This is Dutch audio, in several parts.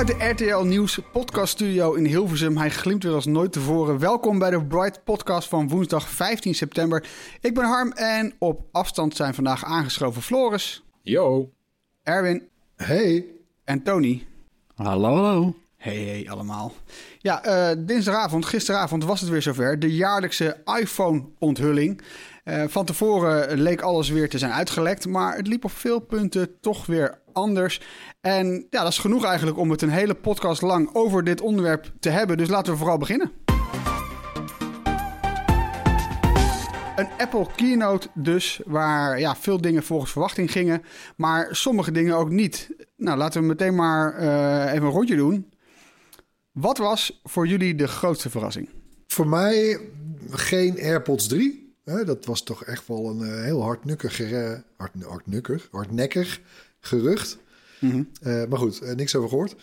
Vanuit de RTL Nieuws podcast studio in Hilversum. Hij glimt weer als nooit tevoren. Welkom bij de Bright podcast van woensdag 15 september. Ik ben Harm en op afstand zijn vandaag aangeschoven Floris, Yo. Erwin Hey. en Tony. Hallo, hallo. Hey, hey allemaal. Ja, eh, dinsdagavond, gisteravond was het weer zover. De jaarlijkse iPhone-onthulling. Eh, van tevoren leek alles weer te zijn uitgelekt, maar het liep op veel punten toch weer anders. En ja, dat is genoeg eigenlijk om het een hele podcast lang over dit onderwerp te hebben. Dus laten we vooral beginnen. Een Apple keynote dus, waar ja, veel dingen volgens verwachting gingen, maar sommige dingen ook niet. Nou, laten we meteen maar eh, even een rondje doen. Wat was voor jullie de grootste verrassing? Voor mij geen AirPods 3. Hè, dat was toch echt wel een eh, heel hardnukkig, eh, hard, hardnukkig, hardnekkig gerucht. Eh, maar goed, eh, niks over gehoord.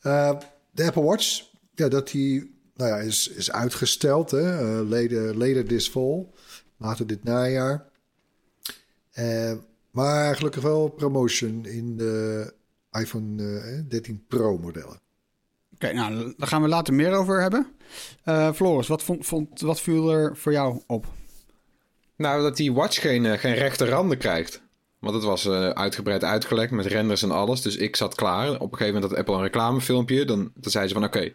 Eh, de Apple Watch, ja, dat die nou ja, is, is uitgesteld. Hè, later, later this fall, later dit najaar. Eh, maar gelukkig wel promotion in de iPhone eh, 13 Pro modellen. Oké, nou, daar gaan we later meer over hebben. Eh, Floris, wat, vond, vond, wat viel er voor jou op? Nou, dat die watch geen, geen rechte randen krijgt. Want het was eh, uitgebreid uitgelekt met renders en alles. Dus ik zat klaar. Op een gegeven moment had Apple een reclamefilmpje. Dan, dan zei ze van oké,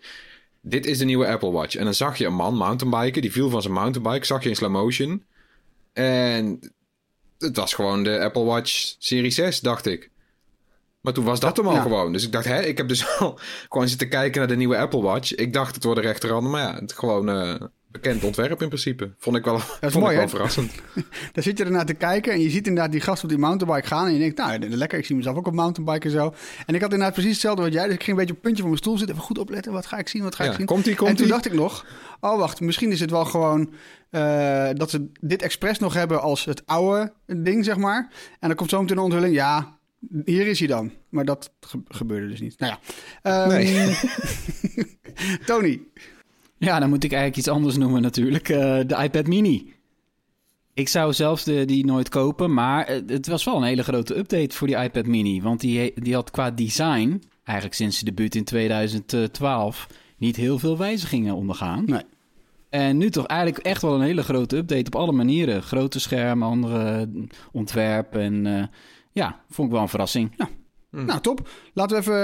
dit is de nieuwe Apple Watch. En dan zag je een man mountainbiken. Die viel van zijn mountainbike. Zag je in slow motion. En het was gewoon de Apple Watch Serie 6, dacht ik. Maar toen was dat hem al ja. gewoon. Dus ik dacht, hè, ik heb dus al gewoon zitten kijken naar de nieuwe Apple Watch. Ik dacht, het worden rechte randen. Maar ja, het gewoon eh, bekend ontwerp in principe. Vond ik wel, is vond mooi, ik wel verrassend. Daar zit je ernaar te kijken en je ziet inderdaad die gast op die mountainbike gaan. En je denkt, nou, lekker, ik zie mezelf ook op mountainbike en zo. En ik had inderdaad precies hetzelfde wat jij. Dus ik ging een beetje op het puntje van mijn stoel zitten. Even goed opletten, wat ga ik zien, wat ga Ja, ik zien. en toen dacht ik nog, oh wacht, misschien is het wel gewoon eh, dat ze dit expres nog hebben als het oude ding, zeg maar. En dan komt zo meteen een onthulling, ja, hier is hij dan. Maar dat ge- gebeurde dus niet. Nou ja. Ehm, Nee. Tony, Ja, dan moet ik eigenlijk iets anders noemen natuurlijk. Eh, de iPad mini. Ik zou zelfs de, die nooit kopen, maar het was wel een hele grote update voor die iPad mini. Want die, die had qua design, eigenlijk sinds zijn debuut in 2012, niet heel veel wijzigingen ondergaan. Nee. En nu toch eigenlijk echt wel een hele grote update op alle manieren. Grote scherm, andere ontwerp en eh, ja, vond ik wel een verrassing. Nou, top. Laten we even,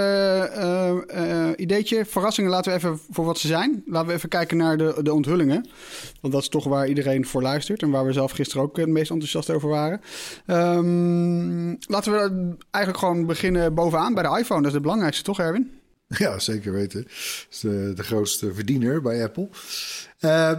eh, eh, ideetje, verrassingen, laten we even voor wat ze zijn. Laten we even kijken naar de, de onthullingen. Want dat is toch waar iedereen voor luistert en waar we zelf gisteren ook het meest enthousiast over waren. Ehm, laten we eigenlijk gewoon beginnen bovenaan bij de iPhone. Dat is de belangrijkste, toch Erwin? Ja, zeker weten. Dat is de, de grootste verdiener bij Apple. Eh,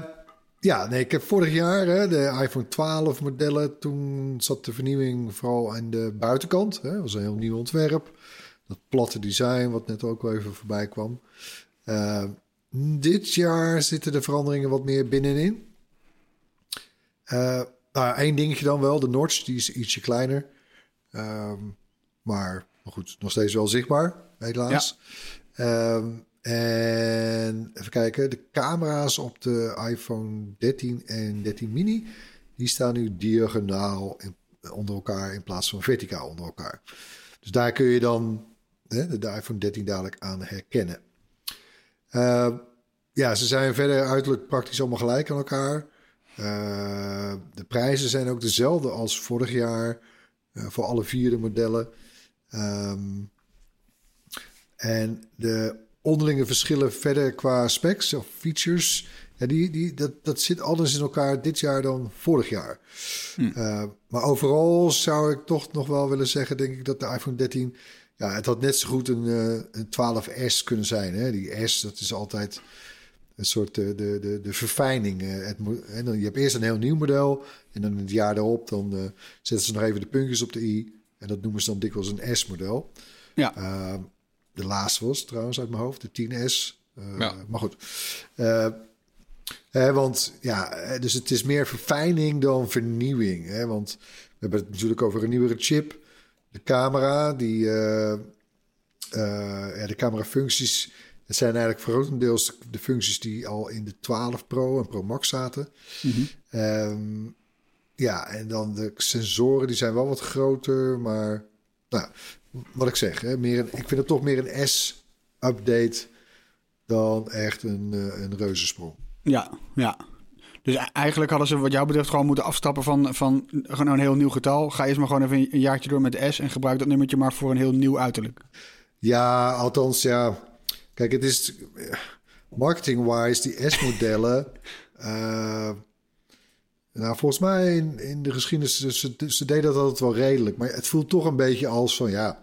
ja, nee, ik heb vorig jaar hè, de iPhone 12 modellen. Toen zat de vernieuwing vooral aan de buitenkant. Hè. Dat was een heel nieuw ontwerp. Dat platte design, wat net ook wel even voorbij kwam. Eh, dit jaar zitten de veranderingen wat meer binnenin. Eh, nou, één dingetje dan wel. De notch, die is ietsje kleiner. Ehm, maar, maar goed, nog steeds wel zichtbaar, helaas. Ehm, en even kijken, de camera's op de iPhone 13 en 13 mini, die staan nu diagonaal in- onder elkaar in plaats van verticaal onder elkaar. Dus daar kun je dan hè, de, iPhone 13 dadelijk aan herkennen. Ehm, ja, ze zijn verder uiterlijk praktisch allemaal gelijk aan elkaar. Eh, de prijzen zijn ook dezelfde als vorig jaar eh, voor alle vier de modellen. Ehm, En de onderlinge verschillen verder qua specs of features... Ja, die, die, dat, dat zit anders in elkaar dit jaar dan vorig jaar. Uh, maar overal zou ik toch nog wel willen zeggen... denk ik dat de iPhone 13... Ja, het had net zo goed een, uh, een 12S kunnen zijn. Hè? Die S, dat is altijd een soort uh, de, de, de verfijning. Het, en dan, je hebt eerst een heel nieuw model... en dan het jaar daarop dan zetten ze nog even de puntjes op de i... en dat noemen ze dan dikwijls een S-model. Ja. De laatste was trouwens uit mijn hoofd, de 10S. Ja. Maar goed... Hè, want ja, dus het is meer verfijning dan vernieuwing. Hè? Want we hebben het natuurlijk over een nieuwere chip. De camera, die, uh, ja, de camerafuncties. Het zijn eigenlijk grotendeels de functies die al in de 12 Pro en Pro Max zaten. Mhm. Mm -hmm. um, ja, en dan de sensoren, die zijn wel wat groter. Maar nou, wat ik zeg, hè, meer een, ik vind het toch meer een S-update dan echt een, uh, een reuzensprong. Ja, ja. Dus eigenlijk hadden ze wat jou betreft gewoon moeten afstappen van, van gewoon een heel nieuw getal. Ga eerst maar gewoon even een jaartje door met de S en gebruik dat nummertje maar voor een heel nieuw uiterlijk. Ja, althans, ja. Kijk, het is marketing-wise, die S-modellen. uh, nou, volgens mij in, in de geschiedenis, ze, ze deden dat altijd wel redelijk. Maar het voelt toch een beetje als van, ja,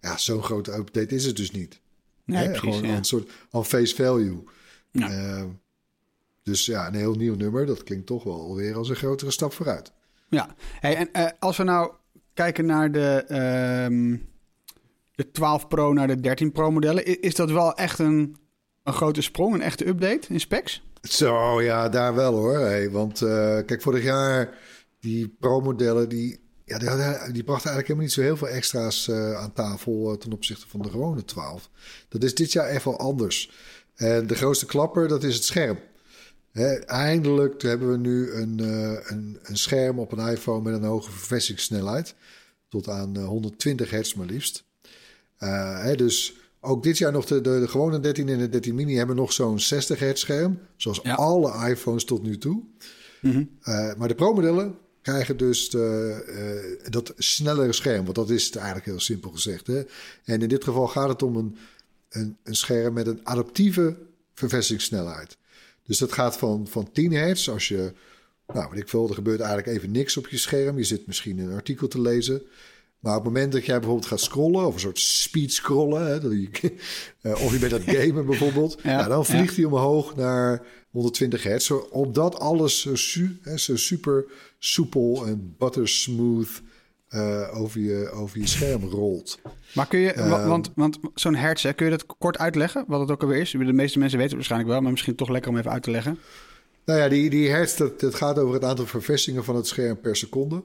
ja zo'n grote update is het dus niet. Nee, Hè? precies, Gewoon ja. een soort aan face value. Ja. Uh, dus ja, een heel nieuw nummer, dat klinkt toch wel alweer als een grotere stap vooruit. Ja, hey, en uh, als we nou kijken naar de, uh, de 12 Pro naar de 13 Pro modellen, is, is dat wel echt een, een grote sprong, een echte update in specs? Zo, ja, daar wel hoor. Hey, want uh, kijk, vorig jaar die Pro-modellen, die, ja, die, die brachten eigenlijk helemaal niet zo heel veel extra's uh, aan tafel uh, ten opzichte van de gewone 12. Dat is dit jaar wel anders. En de grootste klapper, dat is het scherm. He, eindelijk hebben we nu een, een, een, scherm op een iPhone met een hoge verversingssnelheid. Tot aan uh, 120 hertz maar liefst. Dus ook dit jaar nog de, de, de, gewone 13 en de 13 mini hebben nog zo'n 60 hertz scherm. Zoals ja. alle iPhones tot nu toe. Mhm. Mm -hmm. maar de Pro-modellen krijgen dus de, dat snellere scherm. Want dat is het eigenlijk heel simpel gezegd. Hè? En in dit geval gaat het om een, een, een scherm met een adaptieve verversingssnelheid. Dus dat gaat van, van 10 hertz. Als je, nou weet ik veel, er gebeurt eigenlijk even niks op je scherm. Je zit misschien een artikel te lezen. Maar op het moment dat jij bijvoorbeeld gaat scrollen, of een soort speed scrollen, hè, dat je, uh, of je bent aan het gamen bijvoorbeeld, ja, nou, dan vliegt ja. hij omhoog naar 120 hertz. Omdat alles zo, su hè, zo super soepel en buttersmooth uh, over, je, over je scherm rolt. Maar kun je, uh, want, want zo'n hertz, hè, kun je dat kort uitleggen, wat het ook alweer is? De meeste mensen weten het waarschijnlijk wel, maar misschien toch lekker om even uit te leggen. Nou ja, die, die hertz, dat, dat gaat over het aantal verversingingen van het scherm per seconde.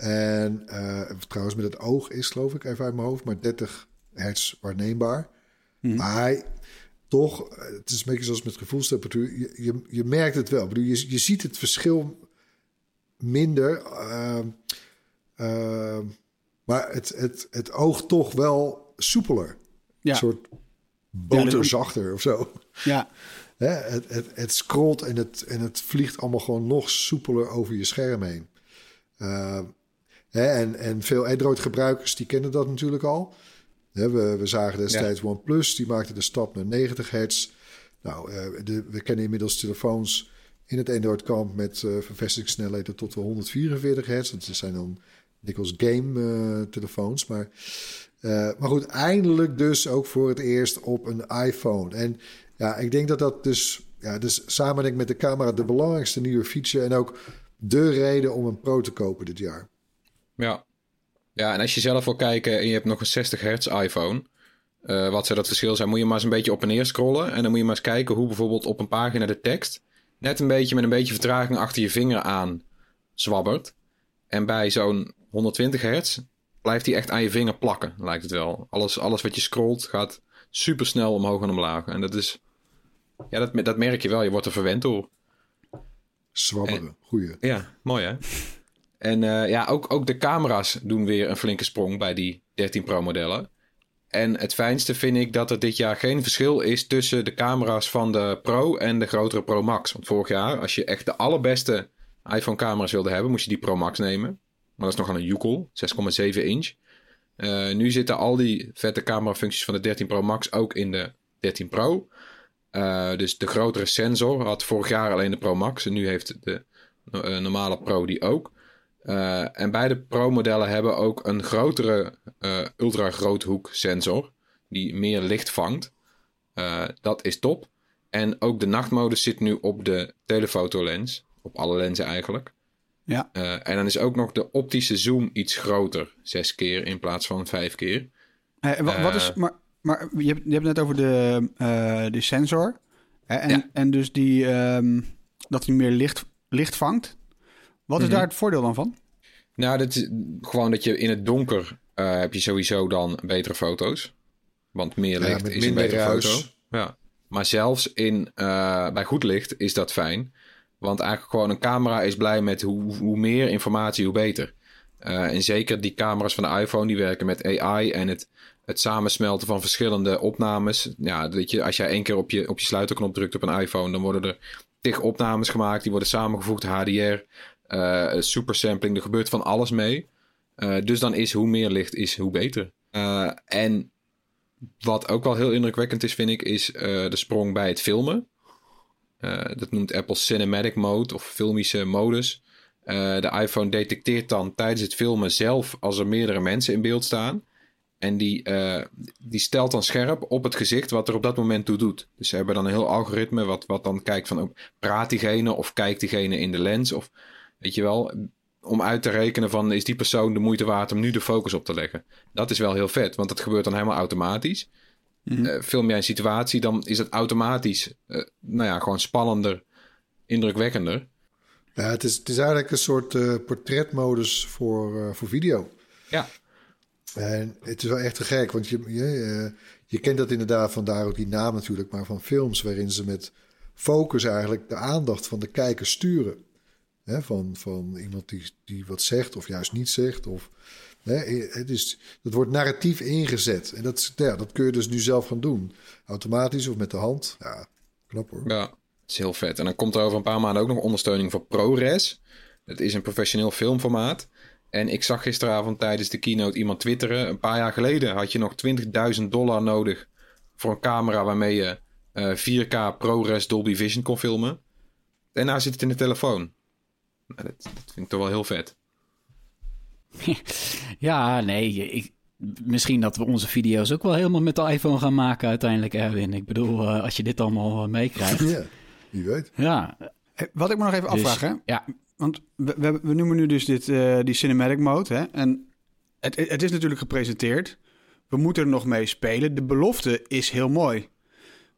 En uh, trouwens, met het oog is, geloof ik, even uit mijn hoofd, maar 30 hertz waarneembaar. Hmm. Maar hij, toch, het is een beetje zoals met gevoelstemperatuur, je, je, je merkt het wel. Ik bedoel, je, je ziet het verschil minder. Uh, uh, maar het, het, het oog toch wel soepeler. Ja. Een soort boterzachter ja, of zo. Ja. Hè, het, het, het scrolt en het, en het vliegt allemaal gewoon nog soepeler over je scherm heen. Uh, en, en veel Android-gebruikers die kennen dat natuurlijk al. Hè, we, we zagen destijds ja. OnePlus, die maakte de stap naar 90 hertz. Nou, uh, de, we kennen inmiddels telefoons in het Android-kamp met uh, vervestigingssnelheden tot wel 144 hertz. Dat zijn dan dikwijls game-telefoons. maar, uh, maar goed, eindelijk dus ook voor het eerst op een iPhone. En ja, ik denk dat dat dus, ja, dus samen denk ik met de camera de belangrijkste nieuwe feature en ook de reden om een Pro te kopen dit jaar. Ja. Ja, en als je zelf wil kijken en je hebt nog een 60 hertz iPhone, uh, wat zou dat verschil zijn? Moet je maar eens een beetje op en neer scrollen en dan moet je maar eens kijken hoe bijvoorbeeld op een pagina de tekst net een beetje met een beetje vertraging achter je vinger aan zwabbert. En bij zo'n 120 hertz blijft hij echt aan je vinger plakken, lijkt het wel. Alles, alles wat je scrolt gaat super snel omhoog en omlaag. En dat is, ja, dat, dat merk je wel. Je wordt er verwend door. Zwabberen, goeie. Ja, mooi hè. En uh, ja, ook, ook de camera's doen weer een flinke sprong bij die 13 Pro modellen. En het fijnste vind ik dat er dit jaar geen verschil is tussen de camera's van de Pro en de grotere Pro Max. Want vorig jaar, als je echt de allerbeste iPhone camera's wilde hebben, moest je die Pro Max nemen. Maar dat is nog aan een Jukel, 6,7 inch. Eh, nu zitten al die vette camerafuncties van de 13 Pro Max ook in de 13 Pro. Eh, dus de grotere sensor had vorig jaar alleen de Pro Max. En nu heeft de eh, normale Pro die ook. Eh, en beide Pro-modellen hebben ook een grotere eh ultra-groothoek sensor. Die meer licht vangt. Eh, dat is top. En ook de nachtmodus zit nu op de telefotolens. Op alle lenzen eigenlijk. Ja. Eh, en dan is ook nog de optische zoom iets groter. Zes keer in plaats van vijf keer. Wa- wat is, maar maar je, hebt, je hebt het net over de, de sensor. Hè, en, Ja. en dus die, ehm, dat hij meer licht, licht vangt. Wat is Mhm. daar het voordeel dan van? Nou, dat is gewoon dat je in het donker eh, heb je sowieso dan betere foto's. Want meer licht is een minder betere ruis. foto. Ja. Maar zelfs in, eh, bij goed licht is dat fijn. Want eigenlijk gewoon een camera is blij met hoe, hoe meer informatie, hoe beter. Eh, en zeker die camera's van de iPhone, die werken met AI en het, het samensmelten van verschillende opnames. Ja, dat je, als jij één keer op je, op je sluiterknop drukt op een iPhone, dan worden er tig opnames gemaakt. Die worden samengevoegd, HDR, eh supersampling. Er gebeurt van alles mee. Eh, dus dan is hoe meer licht is, hoe beter. Eh, en wat ook wel heel indrukwekkend is, vind ik, is eh, de sprong bij het filmen. Eh, dat noemt Apple Cinematic Mode of filmische modus. Eh, de iPhone detecteert dan tijdens het filmen zelf als er meerdere mensen in beeld staan. En die, eh, die stelt dan scherp op het gezicht wat er op dat moment toe doet. Dus ze hebben dan een heel algoritme wat, wat dan kijkt van... oh, praat diegene of kijkt diegene in de lens? Of weet je wel, om uit te rekenen van... is die persoon de moeite waard om nu de focus op te leggen? Dat is wel heel vet, want dat gebeurt dan helemaal automatisch. Eh, film jij een situatie, dan is het automatisch... eh, nou ja, gewoon spannender, indrukwekkender. Ja, het is, het is eigenlijk een soort eh, portretmodus voor, voor video. Ja, En het is wel echt te gek, want je, je, je kent dat inderdaad, vandaar ook die naam natuurlijk, maar van films waarin ze met focus eigenlijk de aandacht van de kijker sturen. Van, van iemand die, die wat zegt of juist niet zegt. Of, hè, het is, dat wordt narratief ingezet. En dat, ja, dat kun je dus nu zelf gaan doen. Automatisch of met de hand. Ja, knap hoor. Ja, is heel vet. En dan komt er over een paar maanden ook nog ondersteuning voor ProRes. Dat is een professioneel filmformaat. En ik zag gisteravond tijdens de keynote iemand twitteren. Een paar jaar geleden had je nog 20.000 dollar nodig voor een camera waarmee je eh, 4K ProRes Dolby Vision kon filmen. En nou zit het in de telefoon. Dat, dat vind ik toch wel heel vet. Ja, nee, ik, misschien dat we onze video's ook wel helemaal met de iPhone gaan maken uiteindelijk, Erwin. Ik bedoel, eh, als je dit allemaal eh, meekrijgt. Ja, wie weet. Ja, Wat ik me nog even dus- afvraag, hè? Ja, Want we, we, we noemen nu dus dit, eh, die cinematic mode. Hè? En het, het is natuurlijk gepresenteerd. We moeten er nog mee spelen. De belofte is heel mooi.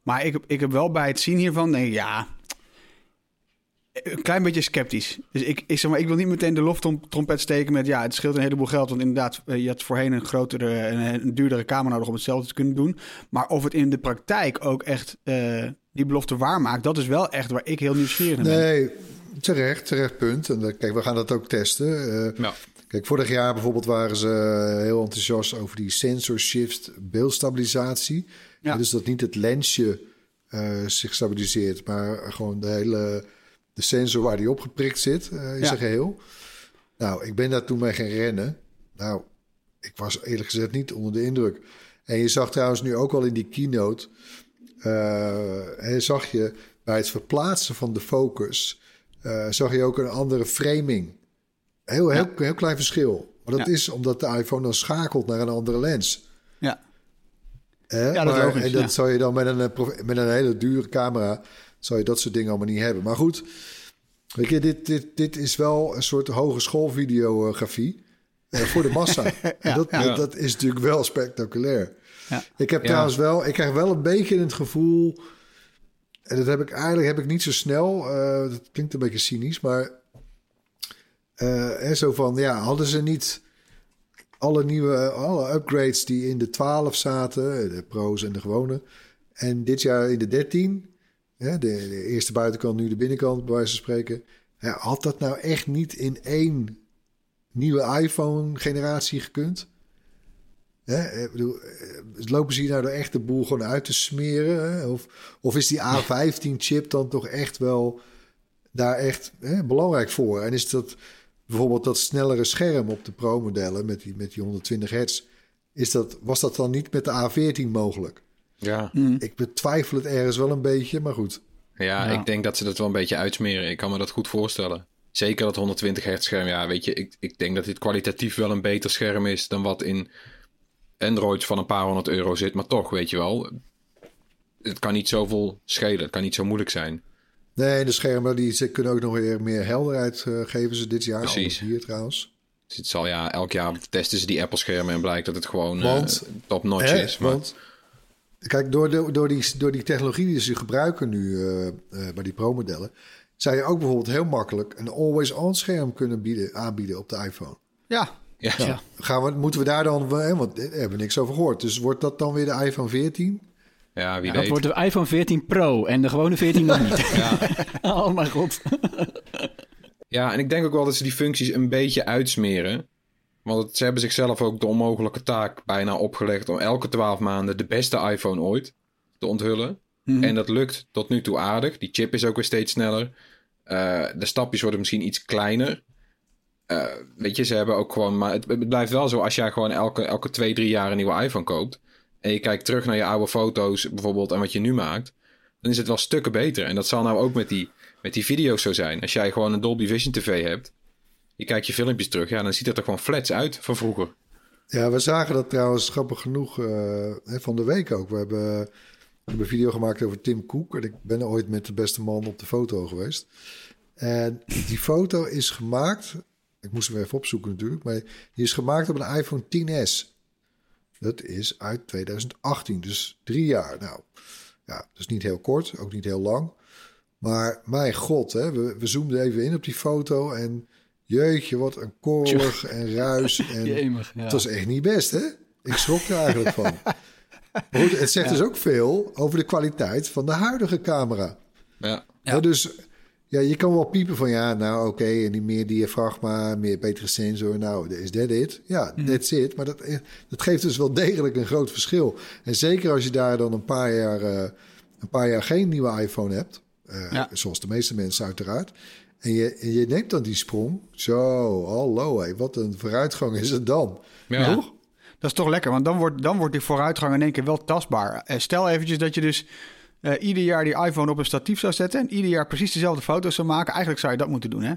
Maar ik, heb- ik heb wel bij het zien hiervan, denk ik, ja, een klein beetje sceptisch. Dus ik, ik, zeg maar, ik wil niet meteen de loftrompet steken met, ja, het scheelt een heleboel geld. Want inderdaad, eh, je had voorheen een grotere en een duurdere camera nodig om hetzelfde te kunnen doen. Maar of het in de praktijk ook echt eh, die belofte waarmaakt, dat is wel echt waar ik heel nieuwsgierig naar ben. Nee, terecht, terecht punt. En eh, kijk, we gaan dat ook testen. Eh, Ja. Kijk, vorig jaar bijvoorbeeld waren ze eh, heel enthousiast over die sensor shift beeldstabilisatie. Ja. Dus dat niet het lensje eh, zich stabiliseert, maar gewoon de hele de sensor waar die op geprikt zit eh, in Ja. zijn geheel. Nou, ik ben daar toen mee gaan rennen. Nou, ik was eerlijk gezegd niet onder de indruk. En je zag trouwens nu ook al in die keynote, eh, hè, zag je bij het verplaatsen van de focus, eh, zag je ook een andere framing. Heel, heel, heel klein verschil. Maar dat Ja. is omdat de iPhone dan schakelt naar een andere lens. Ja. Hè? Ja, dat Maar- logisch, En dat zou je dan met een, eh, met een hele dure camera... zou je dat soort dingen allemaal niet hebben. Maar goed, weet je, dit, dit, dit is wel een soort hogeschoolvideografie... eh, voor de massa. en dat, ja. Dat, is natuurlijk wel spectaculair. Ja. Ik heb Ja. trouwens wel... Ik krijg wel een beetje het gevoel... En dat heb ik eigenlijk heb ik niet zo snel. eh, dat klinkt een beetje cynisch, maar... eh, hè, zo van, ja, hadden ze niet alle nieuwe, alle upgrades die in de 12 zaten, de pro's en de gewone, en dit jaar in de 13, hè, de, de eerste buitenkant, nu de binnenkant, bij wijze spreken, had dat nou echt niet in één nieuwe iPhone-generatie gekund? Ik bedoel, eh, lopen ze hier nou de echte boel gewoon uit te smeren? Hè? Of, of is die A15-chip dan toch echt wel daar echt hè, belangrijk voor? En is dat bijvoorbeeld dat snellere scherm op de Pro-modellen met die, met die 120 hertz... is dat, was dat dan niet met de A14 mogelijk? Ja. Ik betwijfel het ergens wel een beetje, maar goed. Ja, Ja. ik denk dat ze dat wel een beetje uitsmeren. Ik kan me dat goed voorstellen. Zeker dat 120 hertz scherm. Ja, weet je, ik, ik denk dat dit kwalitatief wel een beter scherm is dan wat in Android van een paar honderd euro zit. Maar toch, weet je wel, het kan niet zoveel schelen. Het kan niet zo moeilijk zijn. Nee, de schermen die, ze kunnen ook nog weer meer helderheid eh, geven ze dit jaar. Precies. Hier trouwens. Dus het zal ja, elk jaar testen ze die Apple schermen en blijkt dat het gewoon eh, top notch Hè? is. Maar, Want, kijk, door, de, door, die, door die technologie die ze gebruiken nu eh, eh, bij die Pro-modellen... zou je ook bijvoorbeeld heel makkelijk een always-on scherm kunnen bieden, aanbieden op de iPhone. Ja, ja, Ja. Gaan we, moeten we daar dan... hè, Want daar hebben we niks over gehoord. Dus wordt dat dan weer de iPhone 14? ja, wie Dat weet. wordt de iPhone 14 Pro en de gewone 14 nog niet. Ja. oh mijn god. Ja, en ik denk ook wel dat ze die functies een beetje uitsmeren. Want het- ze hebben zichzelf ook de onmogelijke taak bijna opgelegd om elke 12 maanden de beste iPhone ooit te onthullen. En dat lukt tot nu toe aardig. Die chip is ook weer steeds sneller. Eh, de stapjes worden misschien iets kleiner. Eh, weet je, ze hebben ook gewoon. Maar het, het blijft wel zo als jij gewoon elke, elke twee, drie jaar een nieuwe iPhone koopt. En je kijkt terug naar je oude foto's bijvoorbeeld en wat je nu maakt. Dan is het wel stukken beter. En dat zal nou ook met die, met die video's zo zijn. Als jij gewoon een Dolby Vision TV hebt. Je kijkt je filmpjes terug. Ja, dan ziet het er gewoon flats uit van vroeger. Ja, we zagen dat trouwens grappig genoeg eh, van de week ook. We hebben, we hebben een video gemaakt over Tim Cook. En ik ben ooit met de beste man op de foto geweest. En die foto is gemaakt... Ik moest hem even opzoeken natuurlijk. Maar die is gemaakt op een iPhone 10s. Dat is uit 2018, dus drie jaar. Nou, ja, dus niet heel kort, ook niet heel lang. Maar mijn god, hè, we, we zoomden even in op die foto en jeetje, wat een korrelig en ruis. En Jemig, ja. Het was echt niet best, hè? Ik schrok er eigenlijk van. Goed, het zegt dus ook veel over de kwaliteit van de huidige camera. Ja, dus ja, je kan wel piepen van ja, nou oké, en die meer diafragma, meer betere sensor, nou, is that it? Ja, that's it. Maar dat, eh, dat geeft dus wel degelijk een groot verschil. En zeker als je daar dan een paar jaar, eh, een paar jaar geen nieuwe iPhone hebt, eh, Ja. zoals de meeste mensen uiteraard. En je, en je neemt dan die sprong. Zo, hallo, hé, wat een vooruitgang is het dan. ja. Toch? dat is toch lekker, want dan wordt, dan wordt die vooruitgang in één keer wel tastbaar. Eh, stel eventjes dat je dus eh, ieder jaar die iPhone op een statief zou zetten... en ieder jaar precies dezelfde foto's zou maken. Eigenlijk zou je dat moeten doen, hè?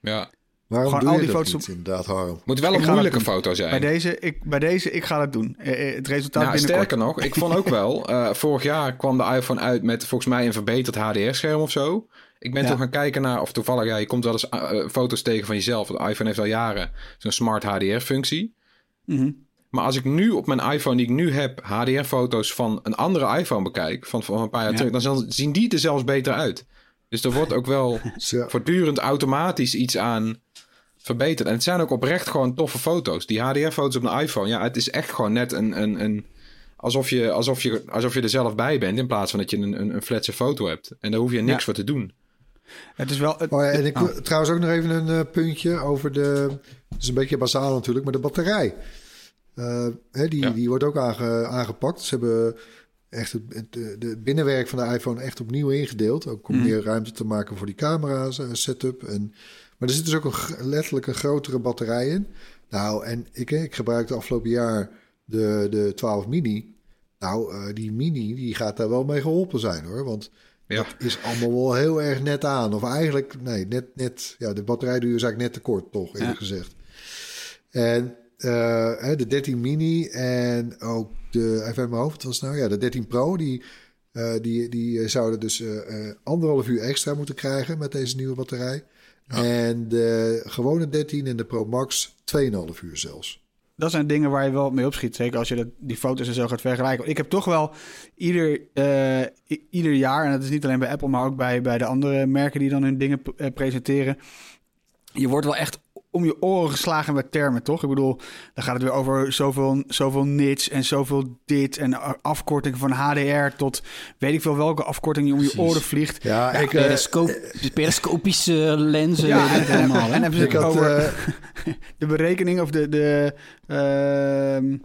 ja. Waarom Gewoon doe al je die dat foto's niet, inderdaad, Harm? Moet wel een moeilijke foto zijn. Bij deze, ik, bij deze, ik ga dat doen. Eh, het resultaat Nou, binnenkort. sterker nog, ik vond ook wel, eh, vorig jaar kwam de iPhone uit met volgens mij een verbeterd HDR-scherm of zo. Ik ben Ja. toen gaan kijken naar, of toevallig, ja, je komt wel eens eh, eh, foto's tegen van jezelf. De iPhone heeft al jaren zo'n smart HDR-functie. Mhm. Maar als ik nu op mijn iPhone die ik nu heb, HDR-foto's van een andere iPhone bekijk, van, van een paar jaar Ja. terug, dan zal- zien die er zelfs beter uit. Dus er wordt ook wel voortdurend automatisch iets aan verbeterd. En het zijn ook oprecht gewoon toffe foto's. Die HDR-foto's op een iPhone, ja, het is echt gewoon net een... een, een alsof, je, alsof, je, alsof je er zelf bij bent, in plaats van dat je een, een, een fletse foto hebt. En daar hoef je niks Ja. voor te doen. Het is wel... het- Oh ja, en ik Oh. trouwens ook nog even een eh, puntje over de. Het is een beetje basaal natuurlijk, maar de batterij. Eh, hè, die, Ja. die wordt ook aange- aangepakt. Ze hebben echt het, het, de- de binnenwerk van de iPhone echt opnieuw ingedeeld. Ook om meer ruimte te maken voor die camera eh, setup. En, maar er zit dus ook een, letterlijk een grotere batterij in. Nou, en ik, ik gebruikte afgelopen jaar de, de 12 mini. Nou, die mini die gaat daar wel mee geholpen zijn hoor. Want Ja. dat is allemaal wel heel erg net aan. Of eigenlijk, nee, net, net ja, de batterijduur is eigenlijk net te kort, toch, eerlijk Ja. gezegd. En eh, de 13 mini en ook de, even uit mijn hoofd, wat was nou? Ja, de 13 Pro, die, eh, die, die eh, zouden dus anderhalf uur extra moeten krijgen met deze nieuwe batterij. En de gewone 13 en de Pro Max 2,5 uur zelfs. Dat zijn dingen waar je wel mee opschiet. Zeker als je dat, die foto's en zo gaat vergelijken. Ik heb toch wel ieder, eh, ieder jaar, en dat is niet alleen bij Apple, maar ook bij, bij de andere merken die dan hun dingen eh, presenteren. Je wordt wel echt om je oren geslagen met termen, toch? Ik bedoel, dan gaat het weer over zoveel, zoveel nits en zoveel dit en afkorting van HDR tot weet ik veel welke afkorting die om je Precies. oren vliegt. Ja, ik, eh, Periscoop, periscopische lenzen, Ja, ik en, het en, allemaal. en hè? hebben ze ik het had, over eh, de berekening of de, de ehm,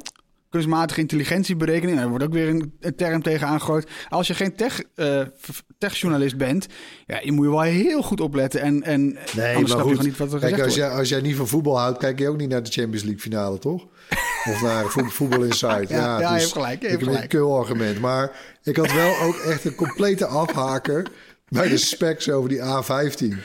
kunstmatige intelligentieberekening. Daar wordt ook weer een, een term tegen aangegooid. Als je geen tech, eh, f- techjournalist bent, ja, je moet je wel heel goed opletten. En, en Nee, anders maar snap je goed. gewoon niet wat er Kijk, gezegd als wordt. jij, als jij niet van voetbal houdt, kijk je ook niet naar de Champions League finale, toch? Of naar Vo- Voetbal Insight. Ja, Ja, ja, je dus hebt gelijk, je ik hebt heb een kul argument. Maar ik had wel ook echt een complete afhaker bij de specs over die A15.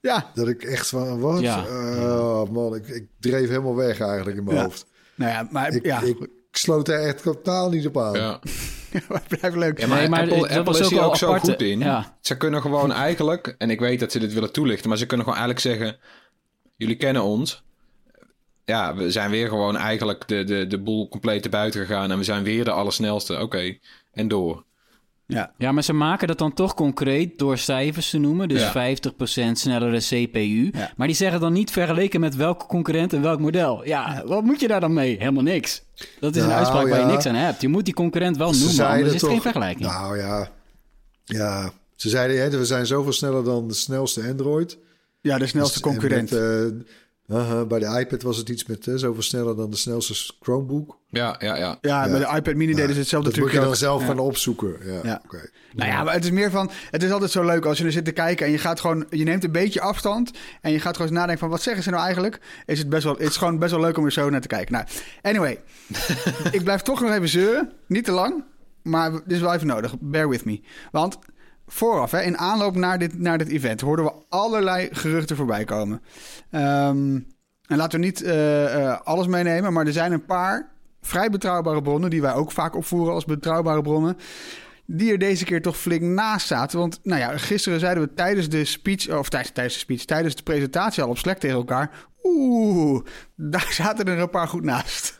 Ja, Dat ik echt van, wat? Ja. Oh, man, ik, ik dreef helemaal weg eigenlijk in mijn Ja. hoofd. nou ja, maar Ik, ja, ik sloot er echt totaal niet op aan. Ja. blijft leuk. Ja, maar, Nee, maar Apple, dat Apple was is ook hier ook zo goed in. ja. Ze kunnen gewoon eigenlijk, en ik weet dat ze dit willen toelichten, maar ze kunnen gewoon eigenlijk zeggen: jullie kennen ons. Ja, we zijn weer gewoon eigenlijk de, de, de boel compleet te buiten gegaan en we zijn weer de allersnelste. Oké, en door. Ja, Ja, maar ze maken dat dan toch concreet door cijfers te noemen. Dus Ja. 50% snellere CPU. Ja. Maar die zeggen dan niet vergeleken met welke concurrent en welk model. Ja, wat moet je daar dan mee? Helemaal niks. Dat is een Nou, uitspraak waar je niks aan hebt. Je moet die concurrent wel Ze noemen, anders is het geen vergelijking. Nou ja, ja. Ze zeiden, hè, we zijn zoveel sneller dan de snelste Android. ja de snelste Dus- en concurrent. met, eh, aha, bij de iPad was het iets met eh, zoveel sneller dan de snelste Chromebook. Ja, ja, ja. ja, ja. bij de iPad mini deden ze hetzelfde Dat moet je dan zelf Ja. gaan opzoeken. Ja, Ja. oké. Nou ja, maar het is meer van... Het is altijd zo leuk als je er zit te kijken en je gaat gewoon... Je neemt een beetje afstand en je gaat gewoon eens nadenken van... Wat zeggen ze nou eigenlijk? Is het best wel... Het is gewoon best wel leuk om er zo naar te kijken. Nou, anyway. ik blijf toch nog even zeuren. Niet te lang, maar dit is wel even nodig. Bear with me. Want vooraf, hè, in aanloop naar dit, naar dit event... hoorden we allerlei geruchten voorbij komen. Ehm, en laten we niet eh, eh, alles meenemen, maar er zijn een paar vrij betrouwbare bronnen... die wij ook vaak opvoeren als betrouwbare bronnen die er deze keer toch flink naast zaten. Want nou ja, gisteren zeiden we tijdens de speech, of tijdens, tijdens de speech, tijdens de presentatie al op Slack tegen elkaar. Oeh, daar zaten er een paar goed naast.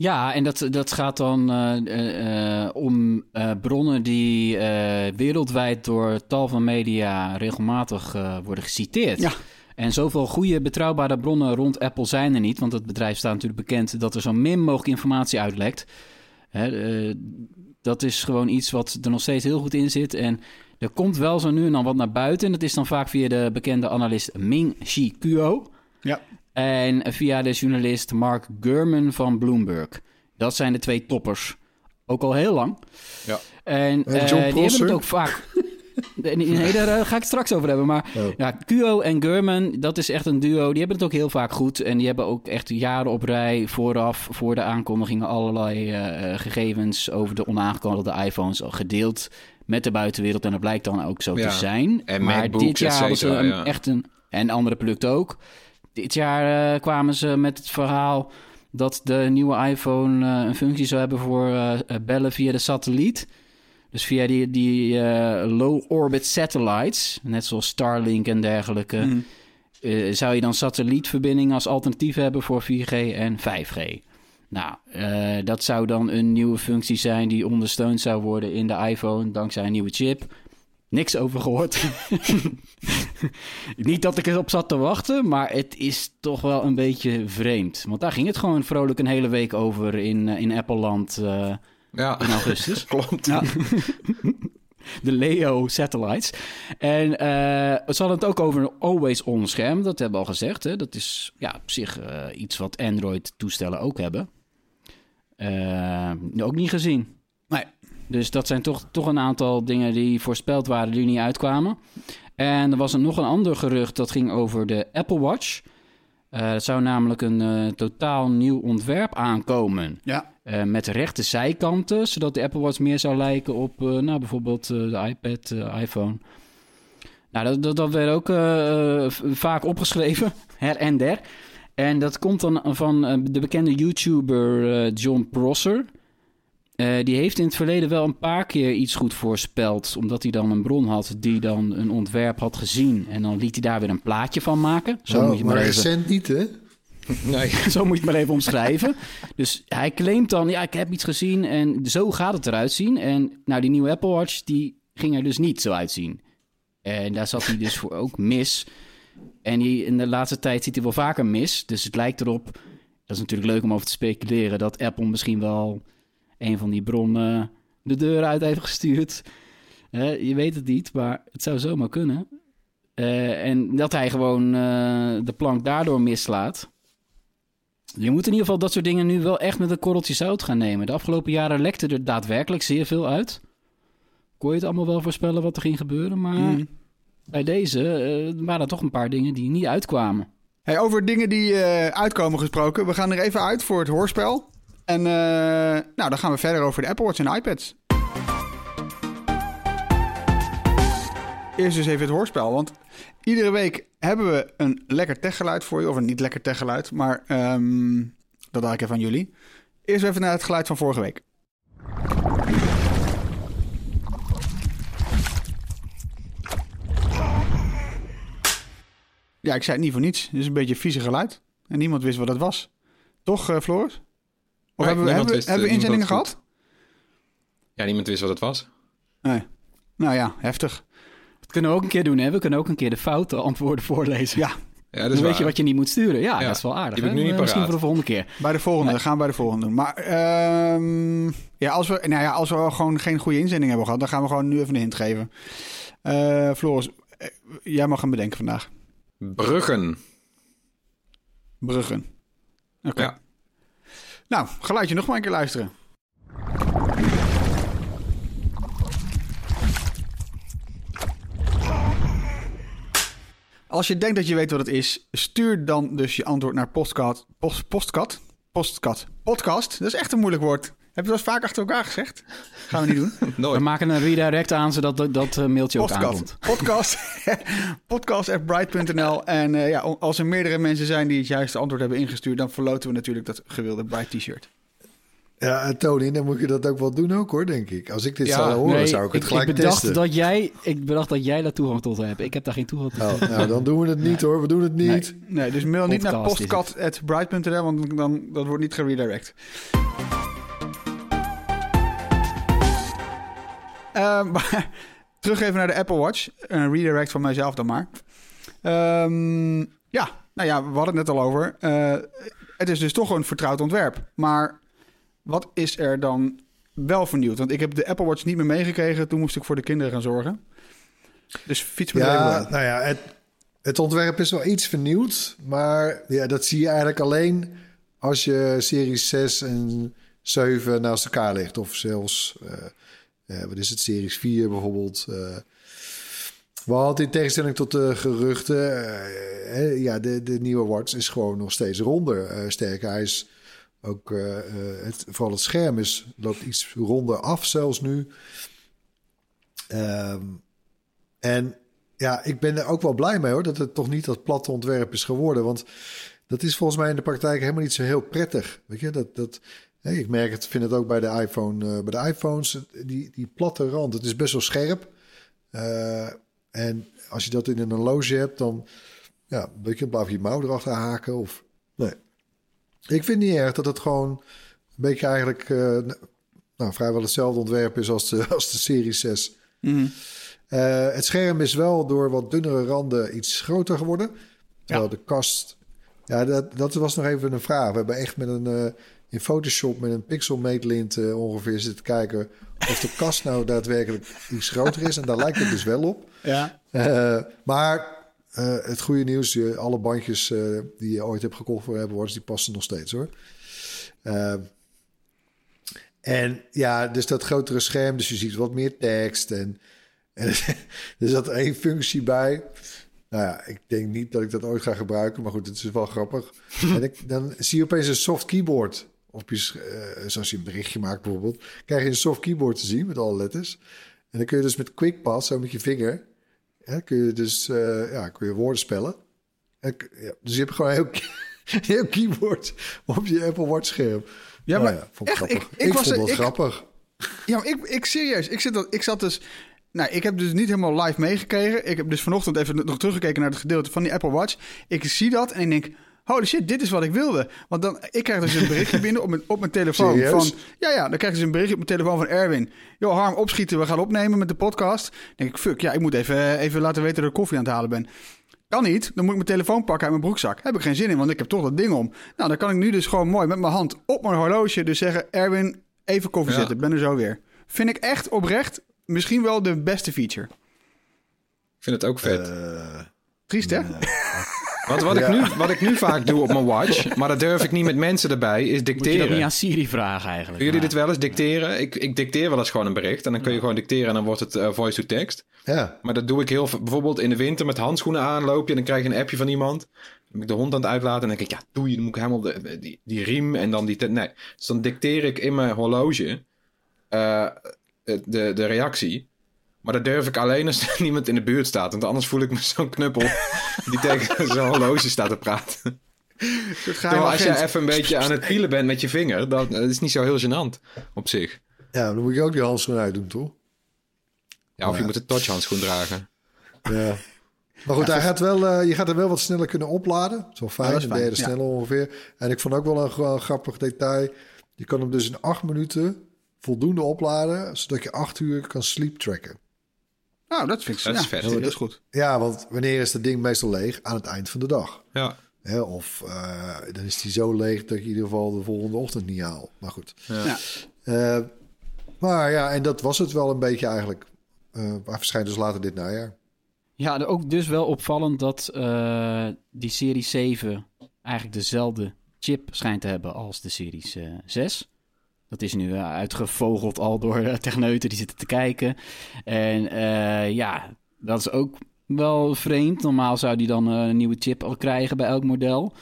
Ja, en dat, dat gaat dan eh, eh, om eh, bronnen die wereldwijd door tal van media regelmatig worden geciteerd. Ja. En zoveel goede, betrouwbare bronnen rond Apple zijn er niet. Want het bedrijf staat natuurlijk bekend dat er zo min mogelijk informatie uitlekt. Hè, dat is gewoon iets wat er nog steeds heel goed in zit. En er komt wel zo nu en dan wat naar buiten. En dat is dan vaak via de bekende analist Ming-Chi Kuo. En via de journalist Mark Gurman van Bloomberg. Dat zijn de twee toppers. Ook al heel lang. Ja. En En eh, John die hebben het ook vaak... Nee, nee, daar eh, ga ik het straks over hebben. Maar Oh. ja, Kuo en Gurman, dat is echt een duo. Die hebben het ook heel vaak goed. En die hebben ook echt jaren op rij vooraf, voor de aankondigingen, allerlei eh, gegevens over de onaangekondigde iPhones al gedeeld met de buitenwereld. En dat blijkt dan ook zo Ja. te zijn. En maar MacBooks, dit jaar hadden ze ja. echt een... En andere producten ook. Dit jaar eh, kwamen ze met het verhaal dat de nieuwe iPhone eh, een functie zou hebben voor eh, bellen via de satelliet. Dus via die, die low orbit satellites, net zoals Starlink en dergelijke, Mhm. zou je dan satellietverbinding als alternatief hebben voor 4G en 5G. Nou, dat zou dan een nieuwe functie zijn die ondersteund zou worden in de iPhone dankzij een nieuwe chip. Niks over gehoord. Niet dat ik erop zat te wachten, maar het is toch wel een beetje vreemd. Want daar ging het gewoon vrolijk een hele week over in, eh, in Apple-land eh, Ja, in augustus. klopt. Ja. de Leo satellites. En eh, ze hadden het ook over een always on scherm. Dat hebben we al gezegd. Hè? Dat is ja, op zich iets wat Android toestellen ook hebben. Ook niet gezien. Dus dat zijn toch, toch een aantal dingen die voorspeld waren die niet uitkwamen. En er was er nog een ander gerucht dat ging over de Apple Watch. Eh het zou namelijk een eh, totaal nieuw ontwerp aankomen. Ja, Eh, met rechte zijkanten, zodat de Apple Watch meer zou lijken op nou, bijvoorbeeld de iPad, iPhone. Nou, dat, dat, dat werd ook vaak opgeschreven, her en der. En dat komt dan van de bekende YouTuber John Prosser. Eh, die heeft in het verleden wel een paar keer iets goed voorspeld. Omdat hij dan een bron had die dan een ontwerp had gezien. En dan liet hij daar weer een plaatje van maken. Zo Oh, moet je maar maar even recent niet, hè? Nee. zo moet je het maar even omschrijven. Dus hij claimt dan, ja, ik heb iets gezien en zo gaat het eruit zien. En nou, die nieuwe Apple Watch, die ging er dus niet zo uitzien. En daar zat hij dus voor ook mis. En die, in de laatste tijd ziet hij wel vaker mis. Dus het lijkt erop, dat is natuurlijk leuk om over te speculeren... dat Apple misschien wel een van die bronnen de deur uit heeft gestuurd. Je weet het niet, maar het zou zomaar kunnen. Eh, en dat hij gewoon eh, de plank daardoor mislaat. Je moet in ieder geval dat soort dingen nu wel echt met een korreltje zout gaan nemen. De afgelopen jaren lekte er daadwerkelijk zeer veel uit. Kon je het allemaal wel voorspellen wat er ging gebeuren, maar Mhm. bij deze eh, waren er toch een paar dingen die niet uitkwamen. Hey, over dingen die uitkomen gesproken. We gaan er even uit voor het hoorspel. En eh, nou, dan gaan we verder over de Apple Watch en iPads. Eerst dus even het hoorspel, want iedere week hebben we een lekker techgeluid voor je. Of een niet lekker techgeluid, maar ehm, dat laat ik even aan jullie. Eerst even naar het geluid van vorige week. Ja, ik zei het niet voor niets. Het is een beetje een vieze geluid. En niemand wist wat het was. Toch, uh, Floris? Of Nee, hebben we, hebben, we- wist, hebben we eh, inzendingen gehad? Ja, niemand wist wat het was. Nee. Nou ja, heftig. Dat kunnen we ook een keer doen, hè? We kunnen ook een keer de foute antwoorden voorlezen. Ja, Ja, dat Dan weet je wat je niet moet sturen. Ja, Ja, dat is wel aardig. die heb ik hè? nu niet Eh, Misschien voor de volgende keer. bij de volgende. Nee. Dat gaan we bij de volgende doen. Maar ehm, ja, als we, nou ja, als we gewoon geen goede inzending hebben gehad, dan gaan we gewoon nu even een hint geven. Eh, Floris, jij mag hem bedenken vandaag. Bruggen. Bruggen. Oké. Ja. Nou, geluidje nog maar een keer luisteren. Als je denkt dat je weet wat het is, stuur dan dus je antwoord naar postcard, post, postcard, postcard, podcast. Dat is echt een moeilijk woord. Heb je dat vaak achter elkaar gezegd? Gaan we niet doen. We maken een redirect aan, zodat dat, dat eh, mailtje ook Podcast. aankomt. Podcast. podcast.bright.nl. En eh, ja, als er meerdere mensen zijn die het juiste antwoord hebben ingestuurd, dan verloten we natuurlijk dat gewilde Bright t-shirt. Ja, Tony, dan moet je dat ook wel doen ook hoor, denk ik. Als ik dit Ja, zou horen, Nee, zou ik het gelijk bedacht testen. dat jij, ik bedacht dat jij daar toegang tot hebt. Ik heb daar geen toegang tot. Oh, nou, dan doen we het niet hoor. We doen het niet. Nee, dus mail niet naar Podcast postcat.bright.nl, want dan, dat wordt niet geredirect. maar terug even naar de Apple Watch. Een redirect van mijzelf dan maar. Ehm, ja, nou ja, we hadden het net al over. Eh, het is dus toch een vertrouwd ontwerp. Maar wat is er dan wel vernieuwd? Want ik heb de Apple Watch niet meer meegekregen. Toen moest ik voor de kinderen gaan zorgen. Dus fiets me even Ja, nou ja, het, het ontwerp is wel iets vernieuwd. Maar ja, dat zie je eigenlijk alleen als je series 6 en 7 naast elkaar legt. Of zelfs, eh, wat is het, series 4 bijvoorbeeld. eh. hadden in tegenstelling tot de geruchten... eh, eh, ja, de, de nieuwe watch is gewoon nog steeds ronder. Eh, sterker, hij is ook... eh, eh, het, vooral het scherm is, loopt iets ronder af zelfs nu. Ehm, en ja, ik ben er ook wel blij mee hoor, dat het toch niet dat platte ontwerp is geworden. Want dat is volgens mij in de praktijk helemaal niet zo heel prettig. Weet je, dat, dat, ik merk het, vind het ook bij de iPhone, eh, bij de iPhones, die, die platte rand, het is best wel scherp. Eh, en als je dat in een horloge hebt, dan ja, weet je, blijf je mouw erachter haken. Of, nee. Ik vind niet erg dat het gewoon een beetje eigenlijk eh, nou, vrijwel hetzelfde ontwerp is als de, als de Serie 6. Mhm. Eh, het scherm is wel door wat dunnere randen iets groter geworden. Terwijl de kast... Ja, dat, dat was nog even een vraag. We hebben echt met een... in Photoshop met een pixelmeetlint eh, ongeveer zitten kijken... of de kast nou daadwerkelijk iets groter is. En daar lijkt het dus wel op. Ja. Eh, maar eh, het goede nieuws... je- alle bandjes die je ooit hebt gekocht voor Watch... die passen nog steeds hoor. En ja, dus dat grotere scherm, dus je ziet wat meer tekst. En, en er zat één functie bij. Nou ja, ik denk niet dat ik dat ooit ga gebruiken, maar goed, het is wel grappig. en ik, dan zie je opeens een soft keyboard. Op je, eh, zoals je een berichtje maakt bijvoorbeeld, krijg je een soft keyboard te zien met alle letters. En dan kun je dus met QuickPass, zo met je vinger, hè, kun je dus eh, ja, kun je woorden spellen. En, ja, dus je hebt gewoon een heel, heel keyboard op je Apple Watch scherm. Ja, Nou maar vond ik echt, grappig. ik- Ik, ik was vond dat ik- grappig. Ja, maar ik, ik serieus. Ik, zit dat, ik zat dus. Nou, ik heb dus niet helemaal live meegekregen. Ik heb dus vanochtend even nog teruggekeken naar het gedeelte van die Apple Watch. Ik zie dat en ik denk. Holy shit, dit is wat ik wilde. Want dan, ik krijg dus een berichtje binnen op mijn, op mijn telefoon. Serieus? Van, ja, ja, dan krijg ik dus een berichtje op mijn telefoon van Erwin. Yo, Harm, opschieten, we gaan opnemen met de podcast. Dan denk ik, fuck, ja, ik moet even, even laten weten dat ik koffie aan het halen ben. Kan niet, dan moet ik mijn telefoon pakken uit mijn broekzak. Heb ik geen zin in, want ik heb toch dat ding om. Nou, dan kan ik nu dus gewoon mooi met mijn hand op mijn horloge dus zeggen... Erwin, even koffie Ja. zetten, ik ben er zo weer. Vind ik echt oprecht misschien wel de beste feature. Ik vind het ook vet. Eh, Triest, hè? Want wat, ik nu, wat ik nu vaak doe op mijn watch, maar dat durf ik niet met mensen erbij, is Moet je dat niet dicteren. aan Siri vragen eigenlijk? Doen jullie dit wel eens dicteren? Ik, ik dicteer wel eens gewoon een bericht en dan kun je gewoon dicteren en dan wordt het eh, voice to text. Ja, Maar dat doe ik heel veel. Bijvoorbeeld in de winter met handschoenen aan loop je. Dan krijg je een appje van iemand. Dan ben ik de hond aan het uitlaten. En dan denk ik, ja, doe je. Dan moet ik helemaal de, die, die riem en dan die... Nee. Dus dan dicteer ik in mijn horloge eh, de, de reactie. Maar dat durf ik alleen als er niemand in de buurt staat. Want anders voel ik me zo'n knuppel die tegen zo'n horloge staat te praten. Terwijl als je even een beetje aan het pielen bent met je vinger, dan dat is niet zo heel gênant op zich. ja, dan moet je ook die handschoenen uitdoen, toch? Ja, of Ja. je moet een touchhandschoen dragen. Ja. Maar goed, hij gaat wel, eh, je gaat er wel wat sneller kunnen opladen. Zo fijn, Ja, dat is een derde ja. sneller ongeveer. En ik vond ook wel een gra- grappig detail. Je kan hem dus in acht minuten voldoende opladen... zodat je acht uur kan sleep tracken. Nou, dat vind ik Dat is ja, vet. Dat is goed. Ja, want wanneer is dat ding meestal leeg? Aan het eind van de dag. Ja. Hè, of eh, dan is die zo leeg dat je in ieder geval de volgende ochtend niet haalt. Maar goed. Ja. Eh, maar ja, en dat was het wel een beetje eigenlijk. Eh hij verschijnt dus later dit najaar. Ja, ook dus wel opvallend dat eh, die Serie 7 eigenlijk dezelfde chip schijnt te hebben als de Series eh 6. Dat is nu eh, uitgevogeld al door eh, techneuten die zitten te kijken. En eh, ja, dat is ook wel vreemd. Normaal zou die dan een nieuwe chip al krijgen bij elk model.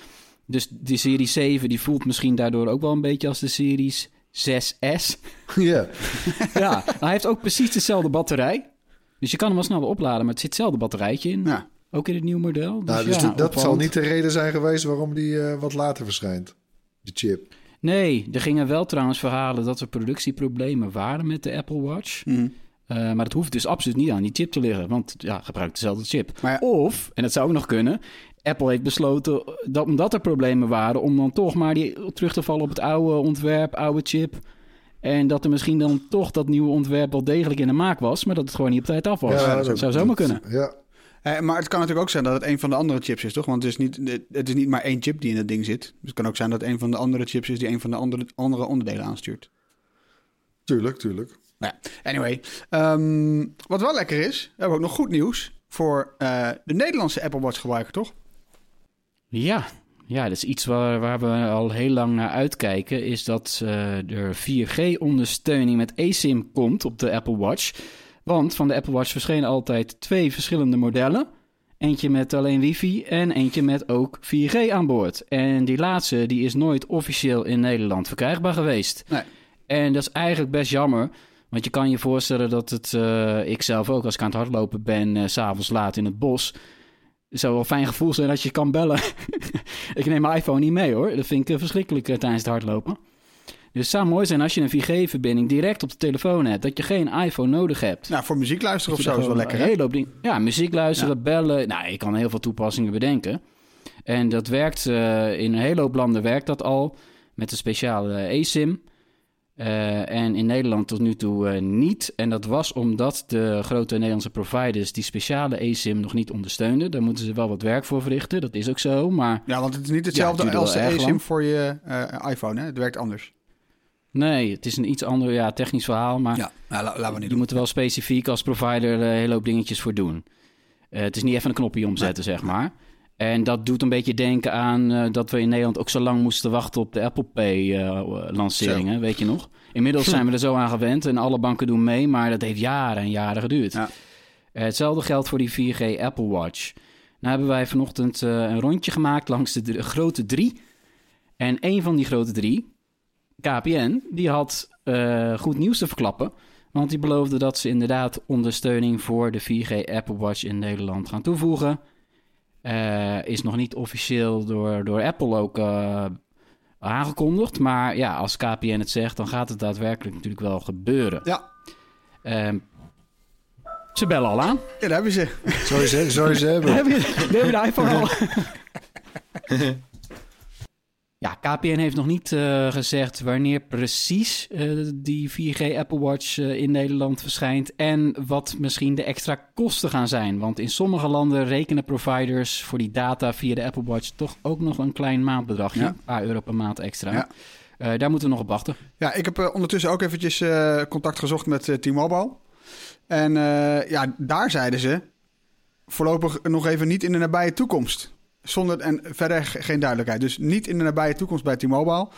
Dus die Serie 7 die voelt misschien daardoor ook wel een beetje als de Series 6S. ja, ja, hij heeft ook precies dezelfde batterij. Dus je kan hem wel sneller opladen, maar het zit hetzelfde batterijtje in. Ja. Ook in het nieuwe model. Dus nou, dus ja, dat- zal niet de reden zijn geweest waarom die wat later verschijnt. De chip. Nee, er gingen wel trouwens verhalen dat er productieproblemen waren met de Apple Watch. Mhm. Eh, maar dat hoeft dus absoluut niet aan die chip te liggen. Want ja, gebruikt dezelfde chip. Maar ja- Of, en dat zou ook nog kunnen... Apple heeft besloten, dat, omdat er problemen waren... om dan toch maar die, terug te vallen op het oude ontwerp, oude chip... En dat er misschien dan toch dat nieuwe ontwerp wel degelijk in de maak was... maar dat het gewoon niet op tijd af was. dat zou zomaar kunnen. Ja, Eh, maar het kan natuurlijk ook zijn dat het een van de andere chips is, toch? Want het is, niet, het is niet maar één chip die in het ding zit. Dus het kan ook zijn dat een van de andere chips is die een van de andere, andere onderdelen aanstuurt. tuurlijk, tuurlijk. Nou ja, anyway. Ehm, wat wel lekker is, we hebben ook nog goed nieuws voor eh, de Nederlandse Apple Watch gebruiker, toch? Ja, ja, dat is iets waar, waar we al heel lang naar uitkijken. Is dat eh, er 4G-ondersteuning met eSIM komt op de Apple Watch. Want van de Apple Watch verschenen altijd twee verschillende modellen. Eentje met alleen wifi en eentje met ook 4G aan boord. En die laatste die is nooit officieel in Nederland verkrijgbaar geweest. Nee. En dat is eigenlijk best jammer. Want je kan je voorstellen dat het, eh, ik zelf ook als ik aan het hardlopen ben, eh, s s'avonds laat in het bos. Het zou wel een fijn gevoel zijn dat je kan bellen. ik neem mijn iPhone niet mee hoor. Dat vind ik eh, verschrikkelijk eh, tijdens het hardlopen. Dus het zou mooi zijn als je een 4G-verbinding direct op de telefoon hebt. Dat je geen iPhone nodig hebt. Nou, voor muziek luisteren of zo is wel lekker, hè? hele hoop dingen. Ja, muziek luisteren, bellen. Nou, je kan heel veel toepassingen bedenken. En dat werkt eh, in een hele hoop landen werkt dat al. Met een speciale eSIM. Eh, en in Nederland tot nu toe eh, niet. En dat was omdat de grote Nederlandse providers die speciale eSIM nog niet ondersteunden. Daar moeten ze wel wat werk voor verrichten. Dat is ook zo. Maar Ja, want het is niet hetzelfde als de eSIM voor je eh, iPhone, hè? Het werkt anders. Nee, het is een iets ander ja, technisch verhaal. Maar Ja, nou, la- laten we niet Je moet er wel specifiek als provider eh, een hele hoop dingetjes voor doen. Eh, het is niet even een knopje omzetten, zeg maar. En dat doet een beetje denken aan eh, dat we in Nederland ook zo lang moesten wachten op de Apple Pay-lanceringen, weet je nog? Inmiddels zijn we er zo aan gewend en alle banken doen mee, maar dat heeft jaren en jaren geduurd. Ja. Hetzelfde geldt voor die 4G Apple Watch. Nou hebben wij vanochtend een rondje gemaakt langs de grote drie. En een van die grote drie, KPN, die had eh, goed nieuws te verklappen. Want die beloofde dat ze inderdaad ondersteuning voor de 4G Apple Watch in Nederland gaan toevoegen. Eh, is nog niet officieel door, door Apple ook eh, aangekondigd. Maar ja, als KPN het zegt, dan gaat het daadwerkelijk natuurlijk wel gebeuren. Ja, Ehm, ze bellen al aan. ja, daar hebben ze. Je ze, je ze hebben? Heb je, heb je de iPhone al? ja, KPN heeft nog niet eh, gezegd wanneer precies eh, die 4G Apple Watch eh, in Nederland verschijnt en wat misschien de extra kosten gaan zijn. Want in sommige landen rekenen providers voor die data via de Apple Watch toch ook nog een klein maandbedragje, Ja. een paar euro per maand extra. Ja. Daar moeten we nog op wachten. Ja, ik heb ondertussen ook eventjes contact gezocht met T-Mobile. En ja, daar zeiden ze voorlopig nog even niet in de nabije toekomst. Zonder en verder ge- geen duidelijkheid. Dus niet in de nabije toekomst bij T-Mobile.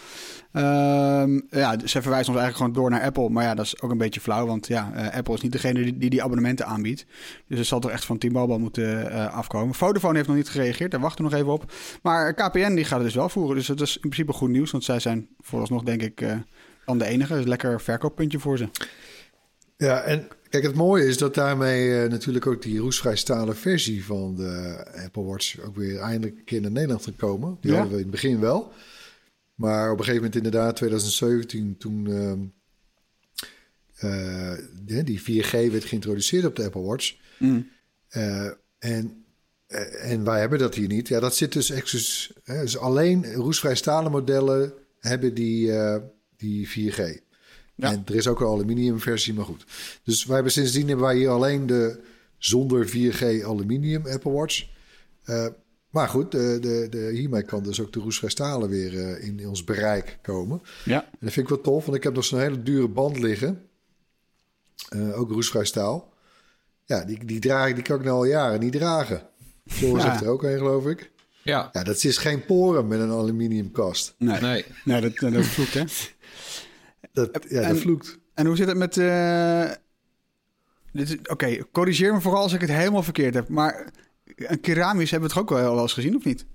Ehm, ja, ze verwijzen ons eigenlijk gewoon door naar Apple. Maar ja, dat is ook een beetje flauw. Want ja, eh, Apple is niet degene die, die die abonnementen aanbiedt. Dus het zal toch echt van T-Mobile moeten eh, afkomen. Vodafone heeft nog niet gereageerd. Daar wachten we nog even op. Maar KPN die gaat het dus wel voeren. Dus dat is in principe goed nieuws. Want zij zijn vooralsnog denk ik eh, dan de enige. Dus lekker verkooppuntje voor ze. Ja, en kijk, het mooie is dat daarmee eh, natuurlijk ook die roesvrij stalen versie van de Apple Watch ook weer eindelijk een keer naar Nederland gekomen. Die Ja. hadden we in het begin wel. Maar op een gegeven moment inderdaad, 2017, toen ehm, eh, die- die 4G werd geïntroduceerd op de Apple Watch. Eh, en, en wij hebben dat hier niet. Ja, dat zit dus exclus, hè, dus alleen roestvrij stalen modellen hebben die, die 4G. Ja. En er is ook een aluminium versie, maar goed. Dus wij hebben sindsdien hebben wij hier alleen de zonder 4G aluminium Apple Watch. Eh, maar goed, de, de, de, hiermee kan dus ook de roestvrij stalen weer eh, in ons bereik komen. Ja. En dat vind ik wel tof, want ik heb nog zo'n hele dure band liggen. Eh, ook roestvrij staal. Ja, die, die, draag, ik- die kan ik nou al jaren niet dragen. Floris Ja. heeft er ook een, geloof ik. Ja, Ja, dat is geen poren met een aluminiumkast. Nee, nee. nee dat, dat vloekt hè. Dat, ja, En- dat vloekt. En hoe zit het met... eh, Oké, corrigeer me vooral als ik het helemaal verkeerd heb. Maar een keramisch hebben we het toch ook wel eens gezien, of niet?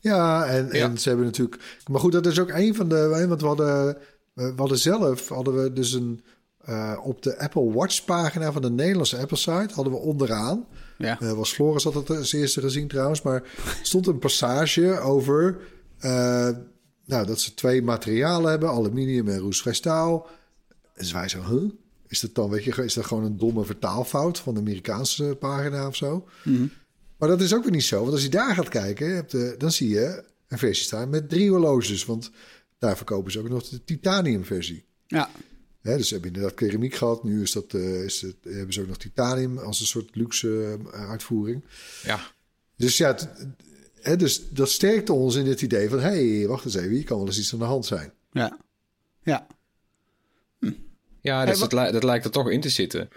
Ja, en, Ja. en ze hebben natuurlijk... Maar goed, dat is ook een van de... Want we hadden, we hadden zelf hadden we dus een... eh, op de Apple Watch pagina van de Nederlandse Apple site hadden we onderaan... Ja. Eh, was Floris had het als eerste gezien trouwens, maar stond een passage over nou, dat ze twee materialen hebben, aluminium en roestvrij staal. En wij zo, huh? Is dat dan, weet je, is dat gewoon een domme vertaalfout van de Amerikaanse pagina of zo? Maar dat is ook weer niet zo, want als je daar gaat kijken, heb de, dan zie je een versie staan met drie horloges, want daar verkopen ze ook nog de titanium versie. Ja. Hè, dus ze hebben inderdaad keramiek gehad. Nu is dat, eh, is het, hebben ze ook nog titanium als een soort luxe eh, uitvoering. Ja, Dus ja, dus dat sterkte ons in het idee van... hé, hey, wacht eens even, hier kan wel eens iets aan de hand zijn. Ja. Ja. ja dus dat, li- dat lijkt er toch in te zitten.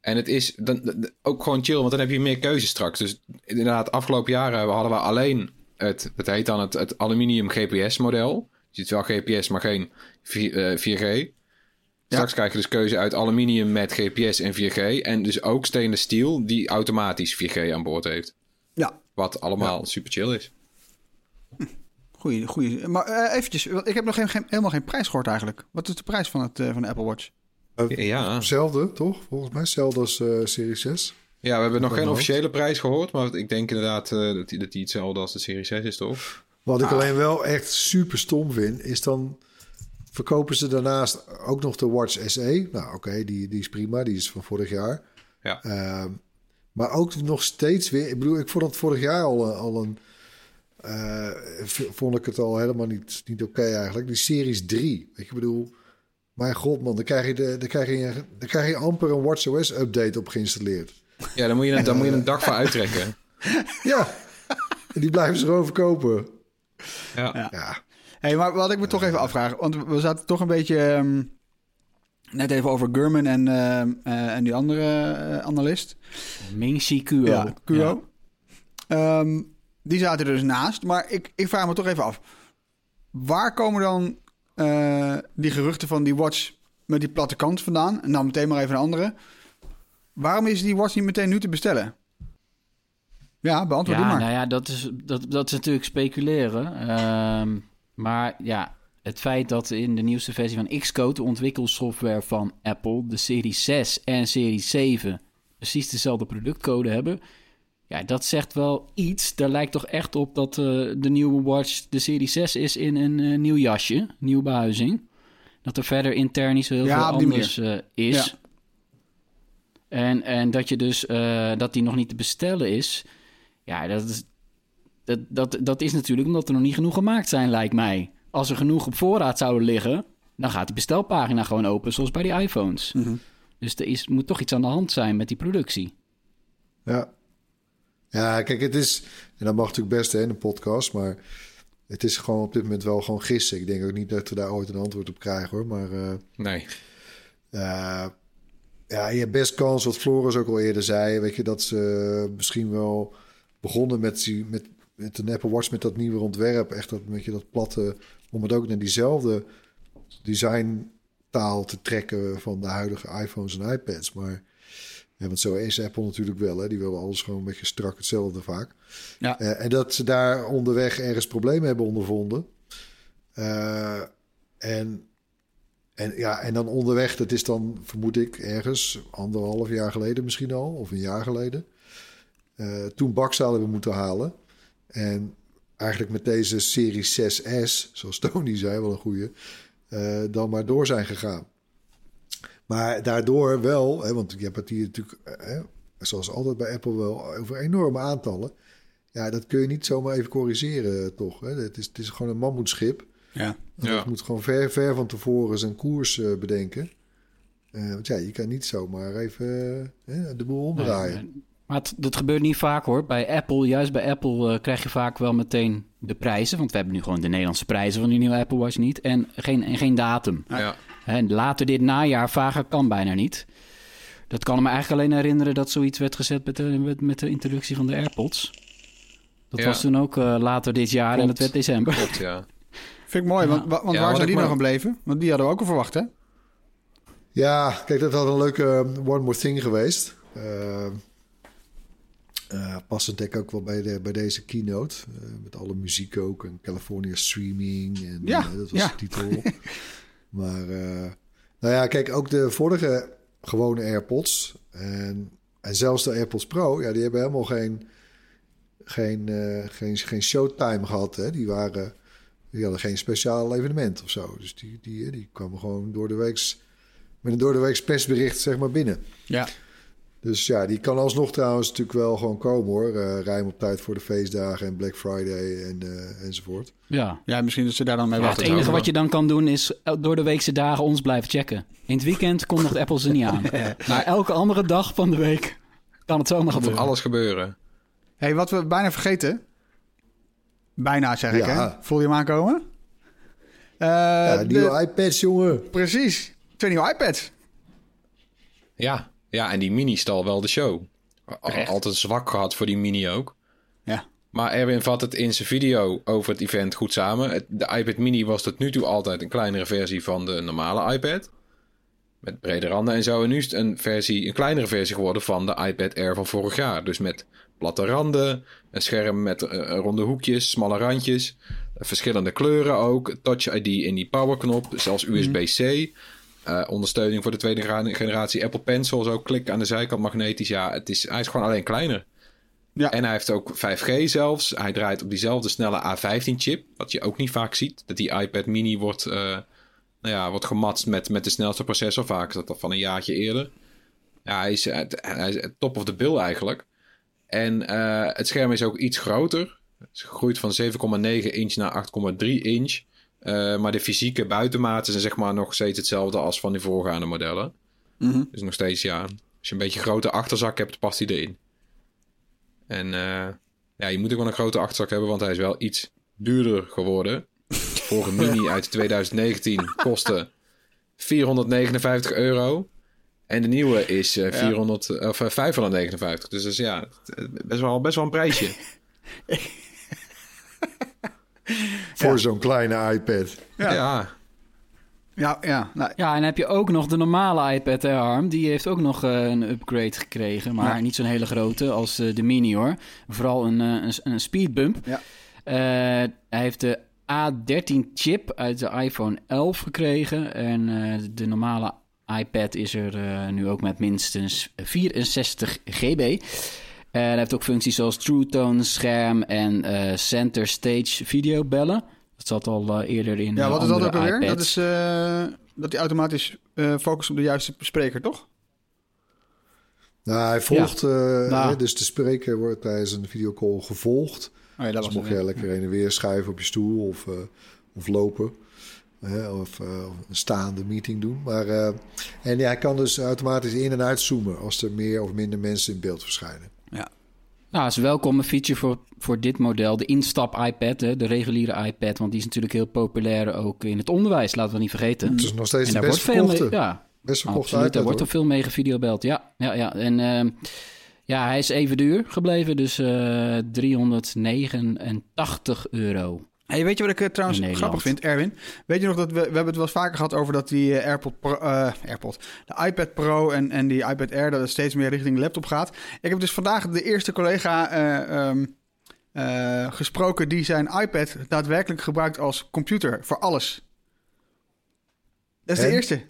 En het is dan, dan- ook gewoon chill, want dan heb je meer keuze straks. Dus inderdaad, afgelopen jaren hadden we alleen het, het heet dan het, het aluminium GPS-model. Je ziet wel GPS, maar geen 4, eh, 4G. Straks krijg je dus keuze uit aluminium met GPS en 4G. En dus ook stainless steel die automatisch 4G aan boord heeft. Ja. Wat allemaal super chill is. Goeie, goeie. Maar eh, eventjes, ik heb nog geen, geen- helemaal geen prijs gehoord eigenlijk. Wat is de prijs van, het, eh, van de Apple Watch? Ja. Hetzelfde, toch? Volgens mij hetzelfde als eh Serie 6. ja, we hebben nog geen officiële prijs gehoord. Maar ik denk inderdaad eh, dat, die, dat die hetzelfde als de Serie 6 is, toch? Wat Ah. ik alleen wel echt super stom vind, is dan... verkopen ze daarnaast ook nog de Watch SE. Nou, oké, die, die is prima. Die is van vorig jaar. Ja. Maar ook nog steeds weer... Ik bedoel, ik vond het vorig jaar al, een- al een... eh, vond ik het al helemaal niet, niet oké eigenlijk. Die Series 3. Weet je, ik bedoel... Mijn god man, dan krijg je, de, dan krijg je, dan krijg je amper een WatchOS update op geïnstalleerd. Ja, dan moet je, dan moet je een dag voor uittrekken. Ja, en die blijven ze gewoon verkopen. Ja. Ja, hey, maar wat ik me toch even afvraag, want we zaten toch een beetje ehm, net even over Gurman en, ehm, eh, en die andere eh, analist. Kuo. Ja, Kuo. Ehm, die zaten er dus naast. Maar ik, ik vraag me toch even af. Waar komen dan eh, die geruchten van die watch met die platte kant vandaan? En dan meteen maar even een andere. Waarom is die watch niet meteen nu te bestellen? Ja, beantwoord Ja, die maar. nou ja, dat is, dat, dat is natuurlijk speculeren. Ehm, maar ja, het feit dat in de nieuwste versie van Xcode, de ontwikkelsoftware van Apple, de Serie 6 en Serie 7 precies dezelfde productcode hebben. Ja, dat zegt wel iets. Daar lijkt toch echt op dat eh, de nieuwe Watch de Serie 6 is in een eh, nieuw jasje, nieuwe behuizing. Dat er verder intern niet zo heel Ja, veel anders eh, is. Ja. En, en dat je dus dat die nog niet te bestellen is. Ja, dat is, dat, dat, dat is natuurlijk omdat er nog niet genoeg gemaakt zijn, lijkt mij. Als er genoeg op voorraad zouden liggen, dan gaat die bestelpagina gewoon open, zoals bij die iPhones. Dus er is, moet toch iets aan de hand zijn met die productie. Ja. Ja, kijk, het is... En dat mag natuurlijk best hè, in een podcast, maar... Het is gewoon op dit moment wel gewoon gissen. Ik denk ook niet dat we daar ooit een antwoord op krijgen, hoor. Maar eh, Nee. eh, ja, je hebt best kans, wat Floris ook al eerder zei... Weet je, dat ze misschien wel begonnen met, die- met, met een Apple Watch met dat nieuwe ontwerp. Echt dat, met je dat platte, om het ook naar diezelfde designtaal te trekken van de huidige iPhones en iPads. Maar ja, want zo is Apple natuurlijk wel. Hè? Die willen alles gewoon een beetje strak hetzelfde vaak. Ja. Eh, en dat ze daar onderweg ergens problemen hebben ondervonden. Eh, en, en, ja, en dan onderweg, dat is dan, vermoed ik, ergens anderhalf jaar geleden misschien al, of een jaar geleden. Eh, toen Bak zouden we moeten halen. En eigenlijk met deze serie 6S, zoals Tony zei, wel een goede, eh, dan maar door zijn gegaan. Maar daardoor wel, hè, want je hebt het hier natuurlijk, eh, hè, zoals altijd bij Apple wel, over enorme aantallen. Ja, dat kun je niet zomaar even corrigeren, eh, toch? Hè? Het, is, het is gewoon een mammoetschip. Ja. Ja. Het moet gewoon ver, ver van tevoren zijn koers bedenken. Eh, want ja, je kan niet zomaar even de boel omdraaien. Nee, Maar het, dat gebeurt niet vaak hoor. Bij Apple, juist bij Apple, eh, krijg je vaak wel meteen de prijzen. Want we hebben nu gewoon de Nederlandse prijzen van die nieuwe Apple Watch niet. En geen, en geen datum. Ja. Hè, later dit najaar, vager kan bijna niet. Dat kan me eigenlijk alleen herinneren dat zoiets werd gezet met de, met, met de introductie van de AirPods. Dat Ja. was toen ook eh, later dit jaar en dat werd december. Klopt, ja. Vind ik mooi, want, wa- want Ja, waar zijn die maar- nou gebleven? Want die hadden we ook al verwacht, hè? Ja, kijk, dat had een leuke eh, One More Thing geweest. Eh, passend denk ik ook wel bij, de, bij deze keynote. eh, met alle muziek ook en California Streaming. En, Ja, eh, dat was ja. de titel. maar, nou ja, kijk, ook de vorige gewone AirPods. En, en zelfs de AirPods Pro, ja, die hebben helemaal geen, geen, geen, geen showtime gehad. Hè? Die waren... Die hadden geen speciaal evenement of zo. Dus die, die, die kwamen gewoon door de weeks met een door de weeks persbericht zeg maar binnen. Ja. Dus ja, die kan alsnog trouwens natuurlijk wel gewoon komen hoor. Eh ruim op tijd voor de feestdagen en Black Friday en, eh, enzovoort. Ja. Ja, misschien dat ze daar dan mee Ja, het wachten. enige wat je dan kan doen is eh, door de weekse dagen ons blijven checken. In het weekend kondigt Apple ze niet aan. Maar elke andere dag van de week kan het zomaar Kan gebeuren. alles gebeuren. hey, wat we bijna vergeten. Bijna zeg ik, Ja. hè? Voel je hem aankomen? Eh, ja, de- nieuwe iPads, jongen. Precies. Twee nieuwe iPads. Ja, ja en die mini stal wel de show. Al- Altijd zwak gehad voor die mini ook. Ja. Maar Erwin vat het in zijn video over het event goed samen. De iPad mini was tot nu toe altijd een kleinere versie van de normale iPad. Met brede randen en zo. En nu is het een, versie, een kleinere versie geworden van de iPad Air van vorig jaar. Dus met platte randen, een scherm met eh, ronde hoekjes, smalle randjes. eh, Verschillende kleuren ook. Touch ID in die powerknop, zelfs USB-C. Eh, ondersteuning voor de tweede generatie Apple Pencil. Zo klik aan de zijkant magnetisch. Ja, het is, hij is gewoon alleen kleiner. Ja. En hij heeft ook 5G zelfs. Hij draait op diezelfde snelle A15-chip. Wat je ook niet vaak ziet. Dat die iPad mini wordt, eh, nou ja, wordt gematst met, met de snelste processor. Vaak is dat al van een jaartje eerder. Ja, hij is, hij is top of the bill eigenlijk. En eh, het scherm is ook iets groter. Het is gegroeid van 7,9 inch naar 8,3 inch. Eh, maar de fysieke buitenmaten zijn zeg maar nog steeds hetzelfde als van die voorgaande modellen. Mhm. Dus nog steeds, ja, als je een beetje een grote achterzak hebt, past hij erin. En eh, ja, je moet ook wel een grote achterzak hebben, want hij is wel iets duurder geworden. Vorige mini uit 2019 kostte 459 euro. En de nieuwe is eh, 400, of, eh, 559. Dus is ja, best wel, best wel een prijsje. Voor zo'n kleine iPad. Ja. ja. Ja, ja. Nou, Ja, en dan heb je ook nog de normale iPad Air Arm. Die heeft ook nog eh, een upgrade gekregen. Maar Ja. niet zo'n hele grote als eh, de Mini hoor. Vooral een, eh, een, een speedbump. Ja. Eh, hij heeft de A13 chip uit de iPhone 11 gekregen. En eh, de normale iPad is er eh, nu ook met minstens 64 GB. En hij heeft ook functies zoals True Tone, scherm en eh, Center Stage videobellen. Dat zat al eh, eerder in ja, eh, wat is dat ook andere alweer? Dat iPads. is eh, dat hij automatisch eh focust op de juiste spreker, toch? Nou, hij volgt, eh, Nou. dus de spreker wordt tijdens een videocall gevolgd. Oh ja, dat Dus was mocht je lekker heen en weer schuiven op je stoel of, eh, of lopen. hè, of eh, een staande meeting doen. Maar, eh, en ja, hij kan dus automatisch in- en uitzoomen als er meer of minder mensen in beeld verschijnen. Nou, is een welkome feature voor, voor dit model. De instap iPad, hè, de reguliere iPad. Want die is natuurlijk heel populair ook in het onderwijs, laten we niet vergeten. Het is nog steeds en de daar best wordt mee, ja, best verkochte absoluut. Daar iPad. wordt er veel mee gevideobeld. Ja, ja, ja. En ehm, Ja, hij is even duur gebleven, dus eh 389 euro. Hey, weet je wat ik eh, trouwens grappig vind, Erwin? Weet je nog dat we, we hebben het wel eens vaker gehad over dat die eh, AirPod, Pro, eh, AirPod, de iPad Pro en, en die iPad Air, dat het steeds meer richting laptop gaat. Ik heb dus vandaag de eerste collega eh, ehm, eh, gesproken die zijn iPad daadwerkelijk gebruikt als computer voor alles. Dat is de eerste.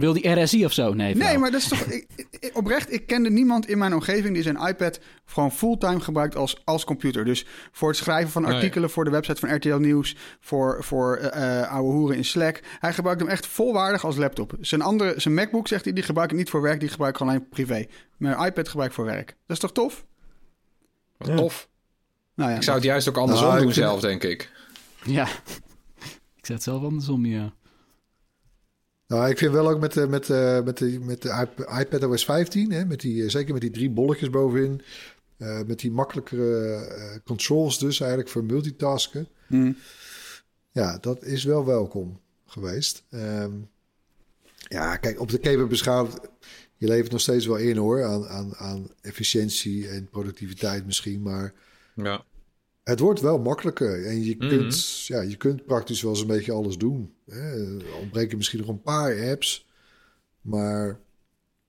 Wil die RSI of zo? Nee, Nee, maar dat is toch... ik, ik- oprecht, ik kende niemand in mijn omgeving die zijn iPad gewoon fulltime gebruikt als, als computer. Dus voor het schrijven van Nee. artikelen voor de website van RTL Nieuws, voor, voor eh, eh, oude hoeren in Slack. Hij gebruikt hem echt volwaardig als laptop. Zijn, andere, zijn MacBook, zegt hij, die gebruik ik niet voor werk, die gebruik ik gewoon alleen privé. Mijn iPad gebruik ik voor werk. Dat is toch tof? Wat Ja. tof. Nou ja, Ik zou het juist ook andersom Nou, doen vind- zelf, denk ik. Ja. ik zet het zelf andersom, ja. Nou, ik vind wel ook met de, met de, met de, met de iP- iPad OS 15, hè, met die, eh, zeker met die drie bolletjes bovenin, eh, met die makkelijkere eh, controls dus eigenlijk voor multitasken. Hm. Ja, dat is wel welkom geweest. Ehm, ja, kijk, op de keper beschouwd, je levert nog steeds wel in hoor, aan, aan, aan efficiëntie en productiviteit misschien, maar Ja. Het wordt wel makkelijker. En je, Mhm. kunt, ja, je kunt praktisch wel eens een beetje alles doen. Hè. Ontbreken misschien nog een paar apps, maar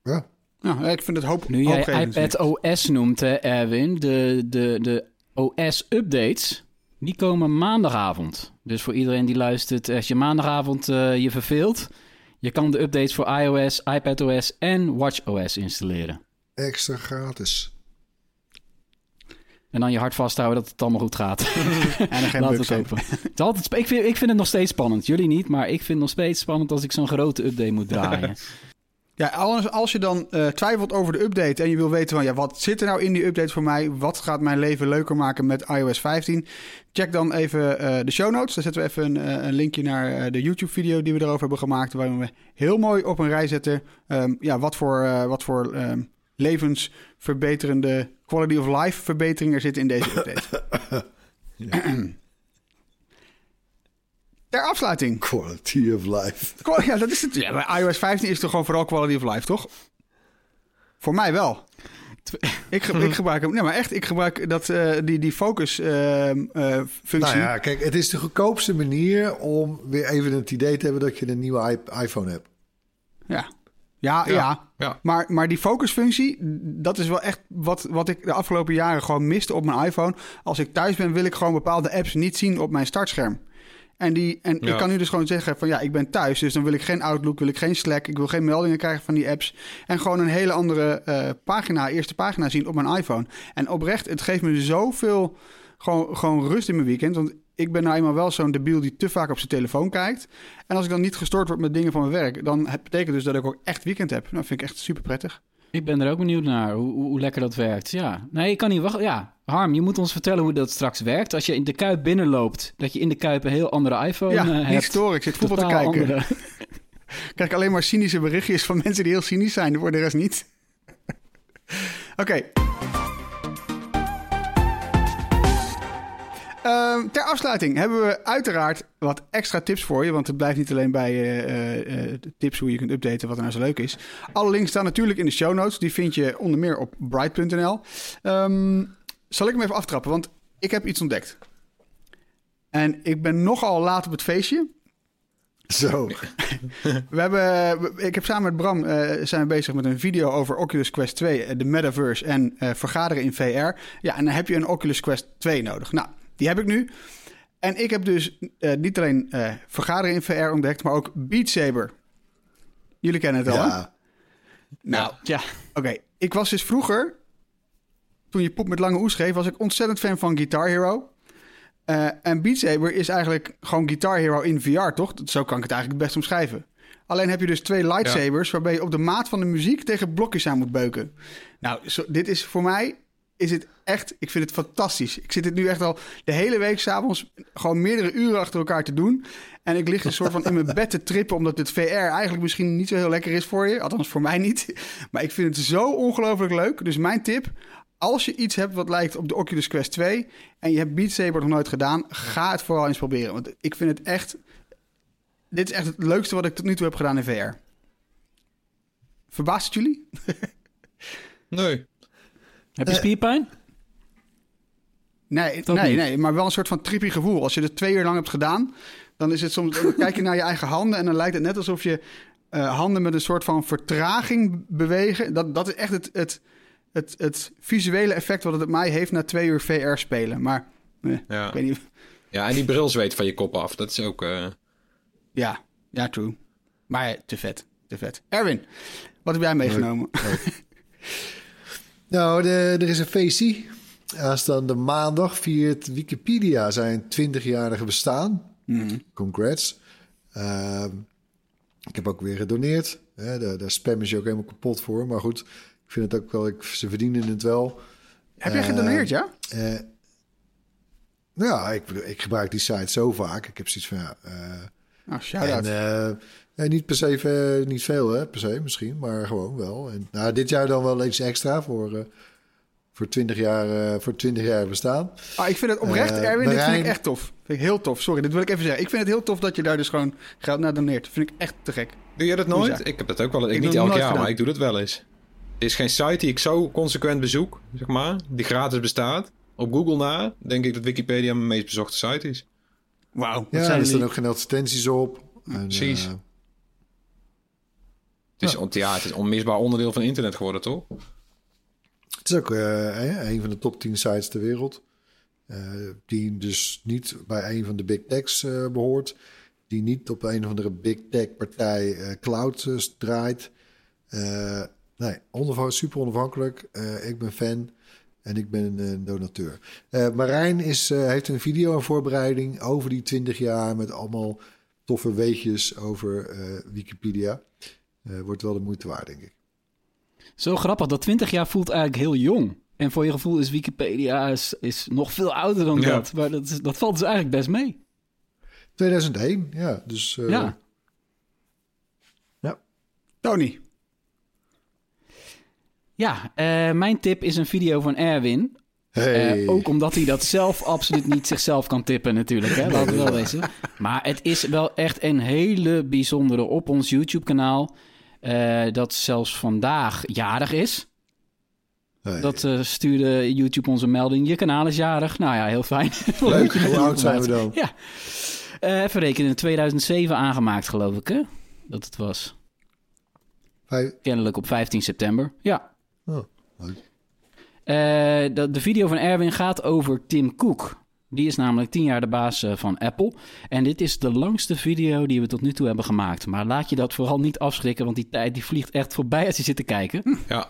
ja, Ja, ik vind het hoop Nu jij iPad OS noemt, hè, Erwin, de, de, de OS-updates, die komen maandagavond. Dus voor iedereen die luistert, als je maandagavond eh, je verveelt, je kan de updates voor iOS, iPadOS en WatchOS installeren. extra gratis. En dan je hart vasthouden dat het allemaal goed gaat. En er geen Laten bugs we het zijn. hopen. Het is altijd, ik, vind, ik vind het nog steeds spannend. Jullie niet, maar ik vind het nog steeds spannend als ik zo'n grote update moet draaien. Ja, als, als je dan eh, twijfelt over de update en je wil weten van ja, wat zit er nou in die update voor mij? Wat gaat mijn leven leuker maken met iOS 15? Check dan even eh, de show notes. Daar zetten we even een, eh, een linkje naar eh, de YouTube-video die we erover hebben gemaakt. Waarin we heel mooi op een rij zetten ehm, ja, wat voor, eh, wat voor ehm, levensverbeterende quality of life verbeteringen er zitten in deze update. Ter afsluiting. Quality of life. Ja, dat is het. Ja, bij iOS 15 is het toch gewoon vooral quality of life, toch? Voor mij wel. Ik, ge- ik gebruik hem. Nee, maar echt, ik gebruik dat, eh, die, die focus ehm, eh, functie. Nou ja, kijk, het is de goedkoopste manier om weer even het idee te hebben dat je een nieuwe iPhone hebt. Ja. Ja, ja. Ja, ja. Maar, maar die focusfunctie, dat is wel echt wat, wat ik de afgelopen jaren gewoon miste op mijn iPhone. Als ik thuis ben, wil ik gewoon bepaalde apps niet zien op mijn startscherm. En, die, en Ja. ik kan nu dus gewoon zeggen van ja, ik ben thuis. Dus dan wil ik geen Outlook, wil ik geen Slack. Ik wil geen meldingen krijgen van die apps. En gewoon een hele andere eh, pagina, eerste pagina zien op mijn iPhone. En oprecht, het geeft me zoveel gewoon, gewoon rust in mijn weekend. Want ik ben nou eenmaal wel zo'n debiel die te vaak op zijn telefoon kijkt. En als ik dan niet gestoord word met dingen van mijn werk... dan het betekent dus dat ik ook echt weekend heb. Nou, vind ik echt super prettig. ik ben er ook benieuwd naar, hoe, hoe, hoe lekker dat werkt. Ja, nee, ik kan niet wachten. Ja, Harm, je moet ons vertellen hoe dat straks werkt. Als je in de Kuip binnenloopt, dat je in de Kuip een heel andere iPhone ja, eh, niet hebt. storen. Ik zit voetbal te kijken. andere- krijg alleen maar cynische berichtjes van mensen die heel cynisch zijn. Voor de rest niet. Oké. Ehm, ter afsluiting hebben we uiteraard wat extra tips voor je. Want het blijft niet alleen bij de tips hoe je kunt updaten wat er nou zo leuk is. Alle links staan natuurlijk in de show notes. Die vind je onder meer op bright.nl. Ehm, zal ik hem even aftrappen? Want ik heb iets ontdekt. En ik ben nogal laat op het feestje. Zo. We hebben, ik heb samen met Bram zijn we bezig met een video over Oculus Quest 2, eh, de metaverse en vergaderen in VR. Ja, en dan heb je een Oculus Quest 2 nodig. Nou, die heb ik nu. En ik heb dus eh, niet alleen eh, vergaderen in VR ontdekt, maar ook Beat Saber. Jullie kennen het al, hè? Ja. Nou, Ja, Oké, ik was dus vroeger, toen je poep met lange oes schreef, was ik ontzettend fan van Guitar Hero. Eh, en Beat Saber is eigenlijk gewoon Guitar Hero in VR, toch? Zo kan ik het eigenlijk het best omschrijven. Alleen heb je dus twee lightsabers waarbij je op de maat van de muziek tegen blokjes aan moet beuken. Nou, zo, dit is voor mij is het echt, ik vind het fantastisch. Ik zit het nu echt al de hele week s'avonds gewoon meerdere uren achter elkaar te doen. En ik lig een soort van in mijn bed te trippen, omdat het VR eigenlijk misschien niet zo heel lekker is voor je. Althans voor mij niet. Maar ik vind het zo ongelooflijk leuk. Dus mijn tip, als je iets hebt wat lijkt op de Oculus Quest 2 en je hebt Beat Saber nog nooit gedaan, ga het vooral eens proberen. Want ik vind het echt, dit is echt het leukste wat ik tot nu toe heb gedaan in VR. Verbaast het jullie? Nee. Heb je spierpijn? Nee, nee, niet. nee, maar wel een soort van trippy gevoel. Als je het twee uur lang hebt gedaan, dan is het soms. Dan kijk je naar je eigen handen en dan lijkt het net alsof je eh, handen met een soort van vertraging bewegen. Dat, dat is echt het, het, het, het visuele effect wat het op mij heeft na twee uur VR spelen. Maar eh, Ja. ik weet niet. ja, en die bril zweet van je kop af. Dat is ook... eh, Ja, ja, true. Maar te vet, te vet. Erwin, wat heb jij meegenomen? Nou, de, er is een feestje. Aanstaande maandag viert Wikipedia zijn 20-jarige bestaan. Congrats. Ehm, ik heb ook weer gedoneerd. Hè, daar, daar spammen ze ook helemaal kapot voor. Maar goed, ik vind het ook wel... Ik, ze verdienen het wel. heb jij Eh, gedoneerd, ja? Eh, nou ja, ik, ik gebruik die site zo vaak. Ik heb zoiets van... Ja, eh, shout-out. en niet per se niet veel, hè, per se misschien, maar gewoon wel. En nou, dit jaar dan wel iets extra voor, eh, voor 20 jaar, eh, voor 20 jaar bestaan. Ah, ik vind het oprecht, Eh, Erwin, dit vind ik echt tof. Vind ik heel tof. Sorry, dit wil ik even zeggen. Ik vind het heel tof dat je daar dus gewoon geld naar doneert. Vind ik echt te gek. Doe je dat nooit? Ik heb dat ook wel. Ik, Ik niet elk jaar, gedaan. maar ik doe dat wel eens. Er is geen site die ik zo consequent bezoek, zeg maar, die gratis bestaat. Op Google na, denk ik dat Wikipedia mijn meest bezochte site is. Wauw, Ja, zijn er staan ook geen advertenties op. En, Precies. Het is, ont- ja, het is een onmisbaar onderdeel van internet geworden, toch? het is ook eh, een van de top 10 sites ter wereld. Eh, die dus niet bij een van de big techs eh, behoort. Die niet op een of andere big tech partij cloud draait. Nee, super onafhankelijk. Ik ben fan en ik ben een donateur. Marijn is, heeft een video in voorbereiding over die 20 jaar met allemaal toffe weetjes over Wikipedia. Eh, wordt wel de moeite waard, denk ik. Zo grappig, dat 20 jaar voelt eigenlijk heel jong. En voor je gevoel is Wikipedia is, is nog veel ouder dan Ja. dat. Maar dat, is, dat valt dus eigenlijk best mee. 2001, ja. Dus eh, ja. Tony. Ja, eh, mijn tip is een video van Erwin. Hey. Eh, ook omdat hij dat zelf absoluut niet zichzelf kan tippen natuurlijk. Hè? Laten we wel wezen. Maar het is wel echt een hele bijzondere op ons YouTube-kanaal. Eh, dat zelfs vandaag jarig is. Hey. Dat eh, stuurde YouTube onze melding. Je kanaal is jarig. Nou ja, heel fijn. Leuk, hoe oud zijn we dan? Ja. Eh, even rekenen, in 2007 aangemaakt geloof ik hè? Dat het was. Kennelijk op 15 september. Ja. Oh, leuk. De, de video van Erwin gaat over Tim Cook. Die is namelijk 10 jaar de baas eh, van Apple. En dit is de langste video die we tot nu toe hebben gemaakt. Maar laat je dat vooral niet afschrikken, want die tijd die vliegt echt voorbij als je zit te kijken. Ja,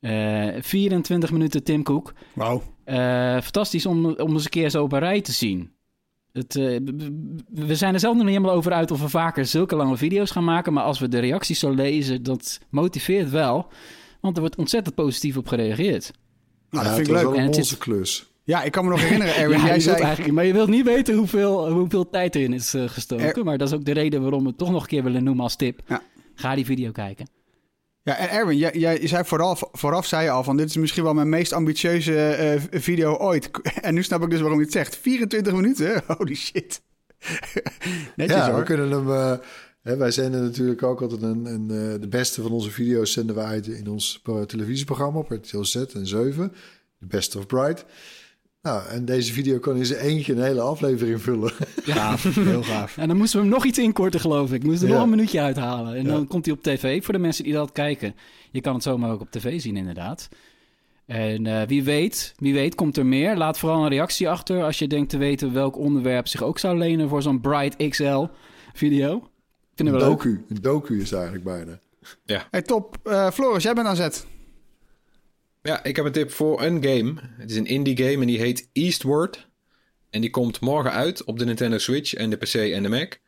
Eh 24 minuten Tim Cook. Wauw. Eh, fantastisch om, om eens een keer zo op een rij te zien. Het, eh, we zijn er zelf nog niet helemaal over uit of we vaker zulke lange video's gaan maken. Maar als we de reacties zo lezen, dat motiveert wel. Want er wordt ontzettend positief op gereageerd. Nou, Ja, dat vind het ik leuk. wel En het zit- onze klus. Ja, ik kan me nog herinneren, Erwin. ja, jij je zei... eigenlijk, maar je wilt niet weten hoeveel, hoeveel tijd erin is eh, gestoken. Er- Maar dat is ook de reden waarom we het toch nog een keer willen noemen als tip. Ja. Ga die video kijken. Ja, en Erwin, jij, jij zei vooraf, vooraf zei je al van dit is misschien wel mijn meest ambitieuze eh, video ooit. En nu snap ik dus waarom je het zegt. 24 minuten? Holy shit. Netjes Ja, we kunnen hem... eh, hè, wij zenden natuurlijk ook altijd een, een, eh, de beste van onze video's zenden we uit in ons pro- televisieprogramma op RTL Z en 7. De Best of Bright. Nou, en deze video kan in zijn eentje een hele aflevering vullen. Gaaf, heel gaaf. En dan moesten we hem nog iets inkorten, geloof ik. Moesten er Ja. nog een minuutje uithalen. En Ja. dan komt hij op tv voor de mensen die dat kijken. Je kan het zomaar ook op tv zien, inderdaad. En eh, wie weet, wie weet komt er meer. Laat vooral een reactie achter als je denkt te weten welk onderwerp zich ook zou lenen voor zo'n Bright XL video. Vinden Een we leuk. docu. Een docu is het eigenlijk bijna. Hey, top. Eh, Floris, jij bent aan zet. Ja, ik heb een tip voor een game. Het is een indie game en die heet Eastward. En die komt morgen uit op de Nintendo Switch en de PC en de Mac.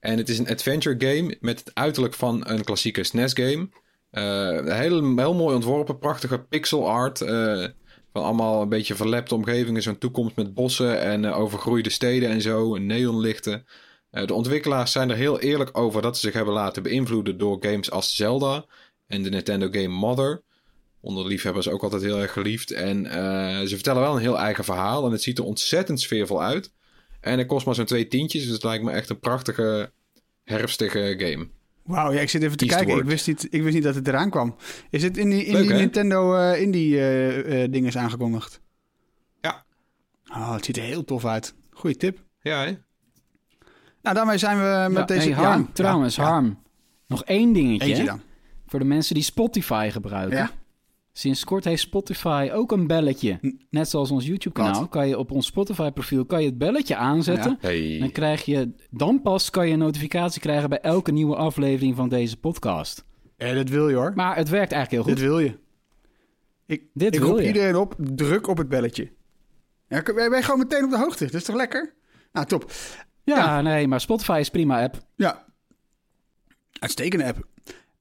En het is een adventure game met het uiterlijk van een klassieke SNES game. Eh, heel, heel mooi ontworpen, prachtige pixel art. eh, van allemaal een beetje verlepte omgevingen. Zo'n toekomst met bossen en eh, overgroeide steden en zo. En neonlichten. De ontwikkelaars zijn er heel eerlijk over dat ze zich hebben laten beïnvloeden door games als Zelda en de Nintendo game Mother onder liefhebbers ook altijd heel erg geliefd. En eh, ze vertellen wel een heel eigen verhaal. En het ziet er ontzettend sfeervol uit. En het kost maar zo'n twee tientjes. Dus het lijkt me echt een prachtige, herfstige game. Wauw, ja, ik zit even te Eastward. kijken. Ik wist, niet, ik wist niet dat het eraan kwam. Is het in die, in Leuk, die? Nintendo eh Indie eh eh, dinges aangekondigd? Ja. Oh, het ziet er heel tof uit. Goeie tip. Ja, hè? Nou, daarmee zijn we met Ja, deze... hey, Harm, ja, trouwens, ja. Harm. Nog één dingetje. Eentje dan. Voor de mensen die Spotify gebruiken. Ja. Sinds kort heeft Spotify ook een belletje. Hm. Net zoals ons YouTube-kanaal. Kan je op ons Spotify-profiel kan je het belletje aanzetten. Hey. Dan, krijg je, dan pas kan je een notificatie krijgen bij elke nieuwe aflevering van deze podcast. Ja, dit wil je hoor. Maar het werkt eigenlijk heel Dit goed. wil je. Ik, Dit ik wil roep je. iedereen op, druk op het belletje. Ja, ben je gewoon meteen op de hoogte. Dat is toch lekker? Nou, top. Ja, nee, maar Spotify is prima app. Ja. Uitstekende app.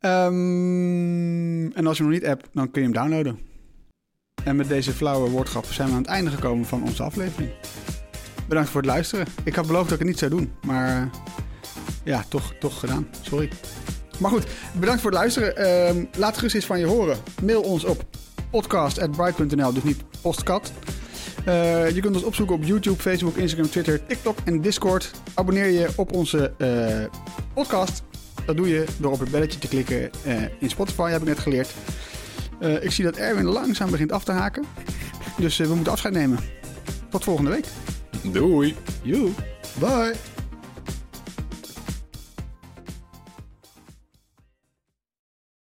Ehm, en als je nog niet app, dan kun je hem downloaden. En met deze flauwe woordgrap zijn we aan het einde gekomen van onze aflevering. Bedankt voor het luisteren. Ik had beloofd dat ik het niet zou doen, maar eh, ja, toch, toch gedaan. Sorry. Maar goed, bedankt voor het luisteren. Ehm, laat gerust iets van je horen. Mail ons op podcast.bright.nl, dus niet postkat. Eh, je kunt ons opzoeken op YouTube, Facebook, Instagram, Twitter, TikTok en Discord. Abonneer je op onze eh, podcast. Dat doe je door op het belletje te klikken eh, in Spotify, heb ik net geleerd. Eh, ik zie dat Erwin langzaam begint af te haken. Dus eh, we moeten afscheid nemen. Tot volgende week. Doei. Joe. Bye.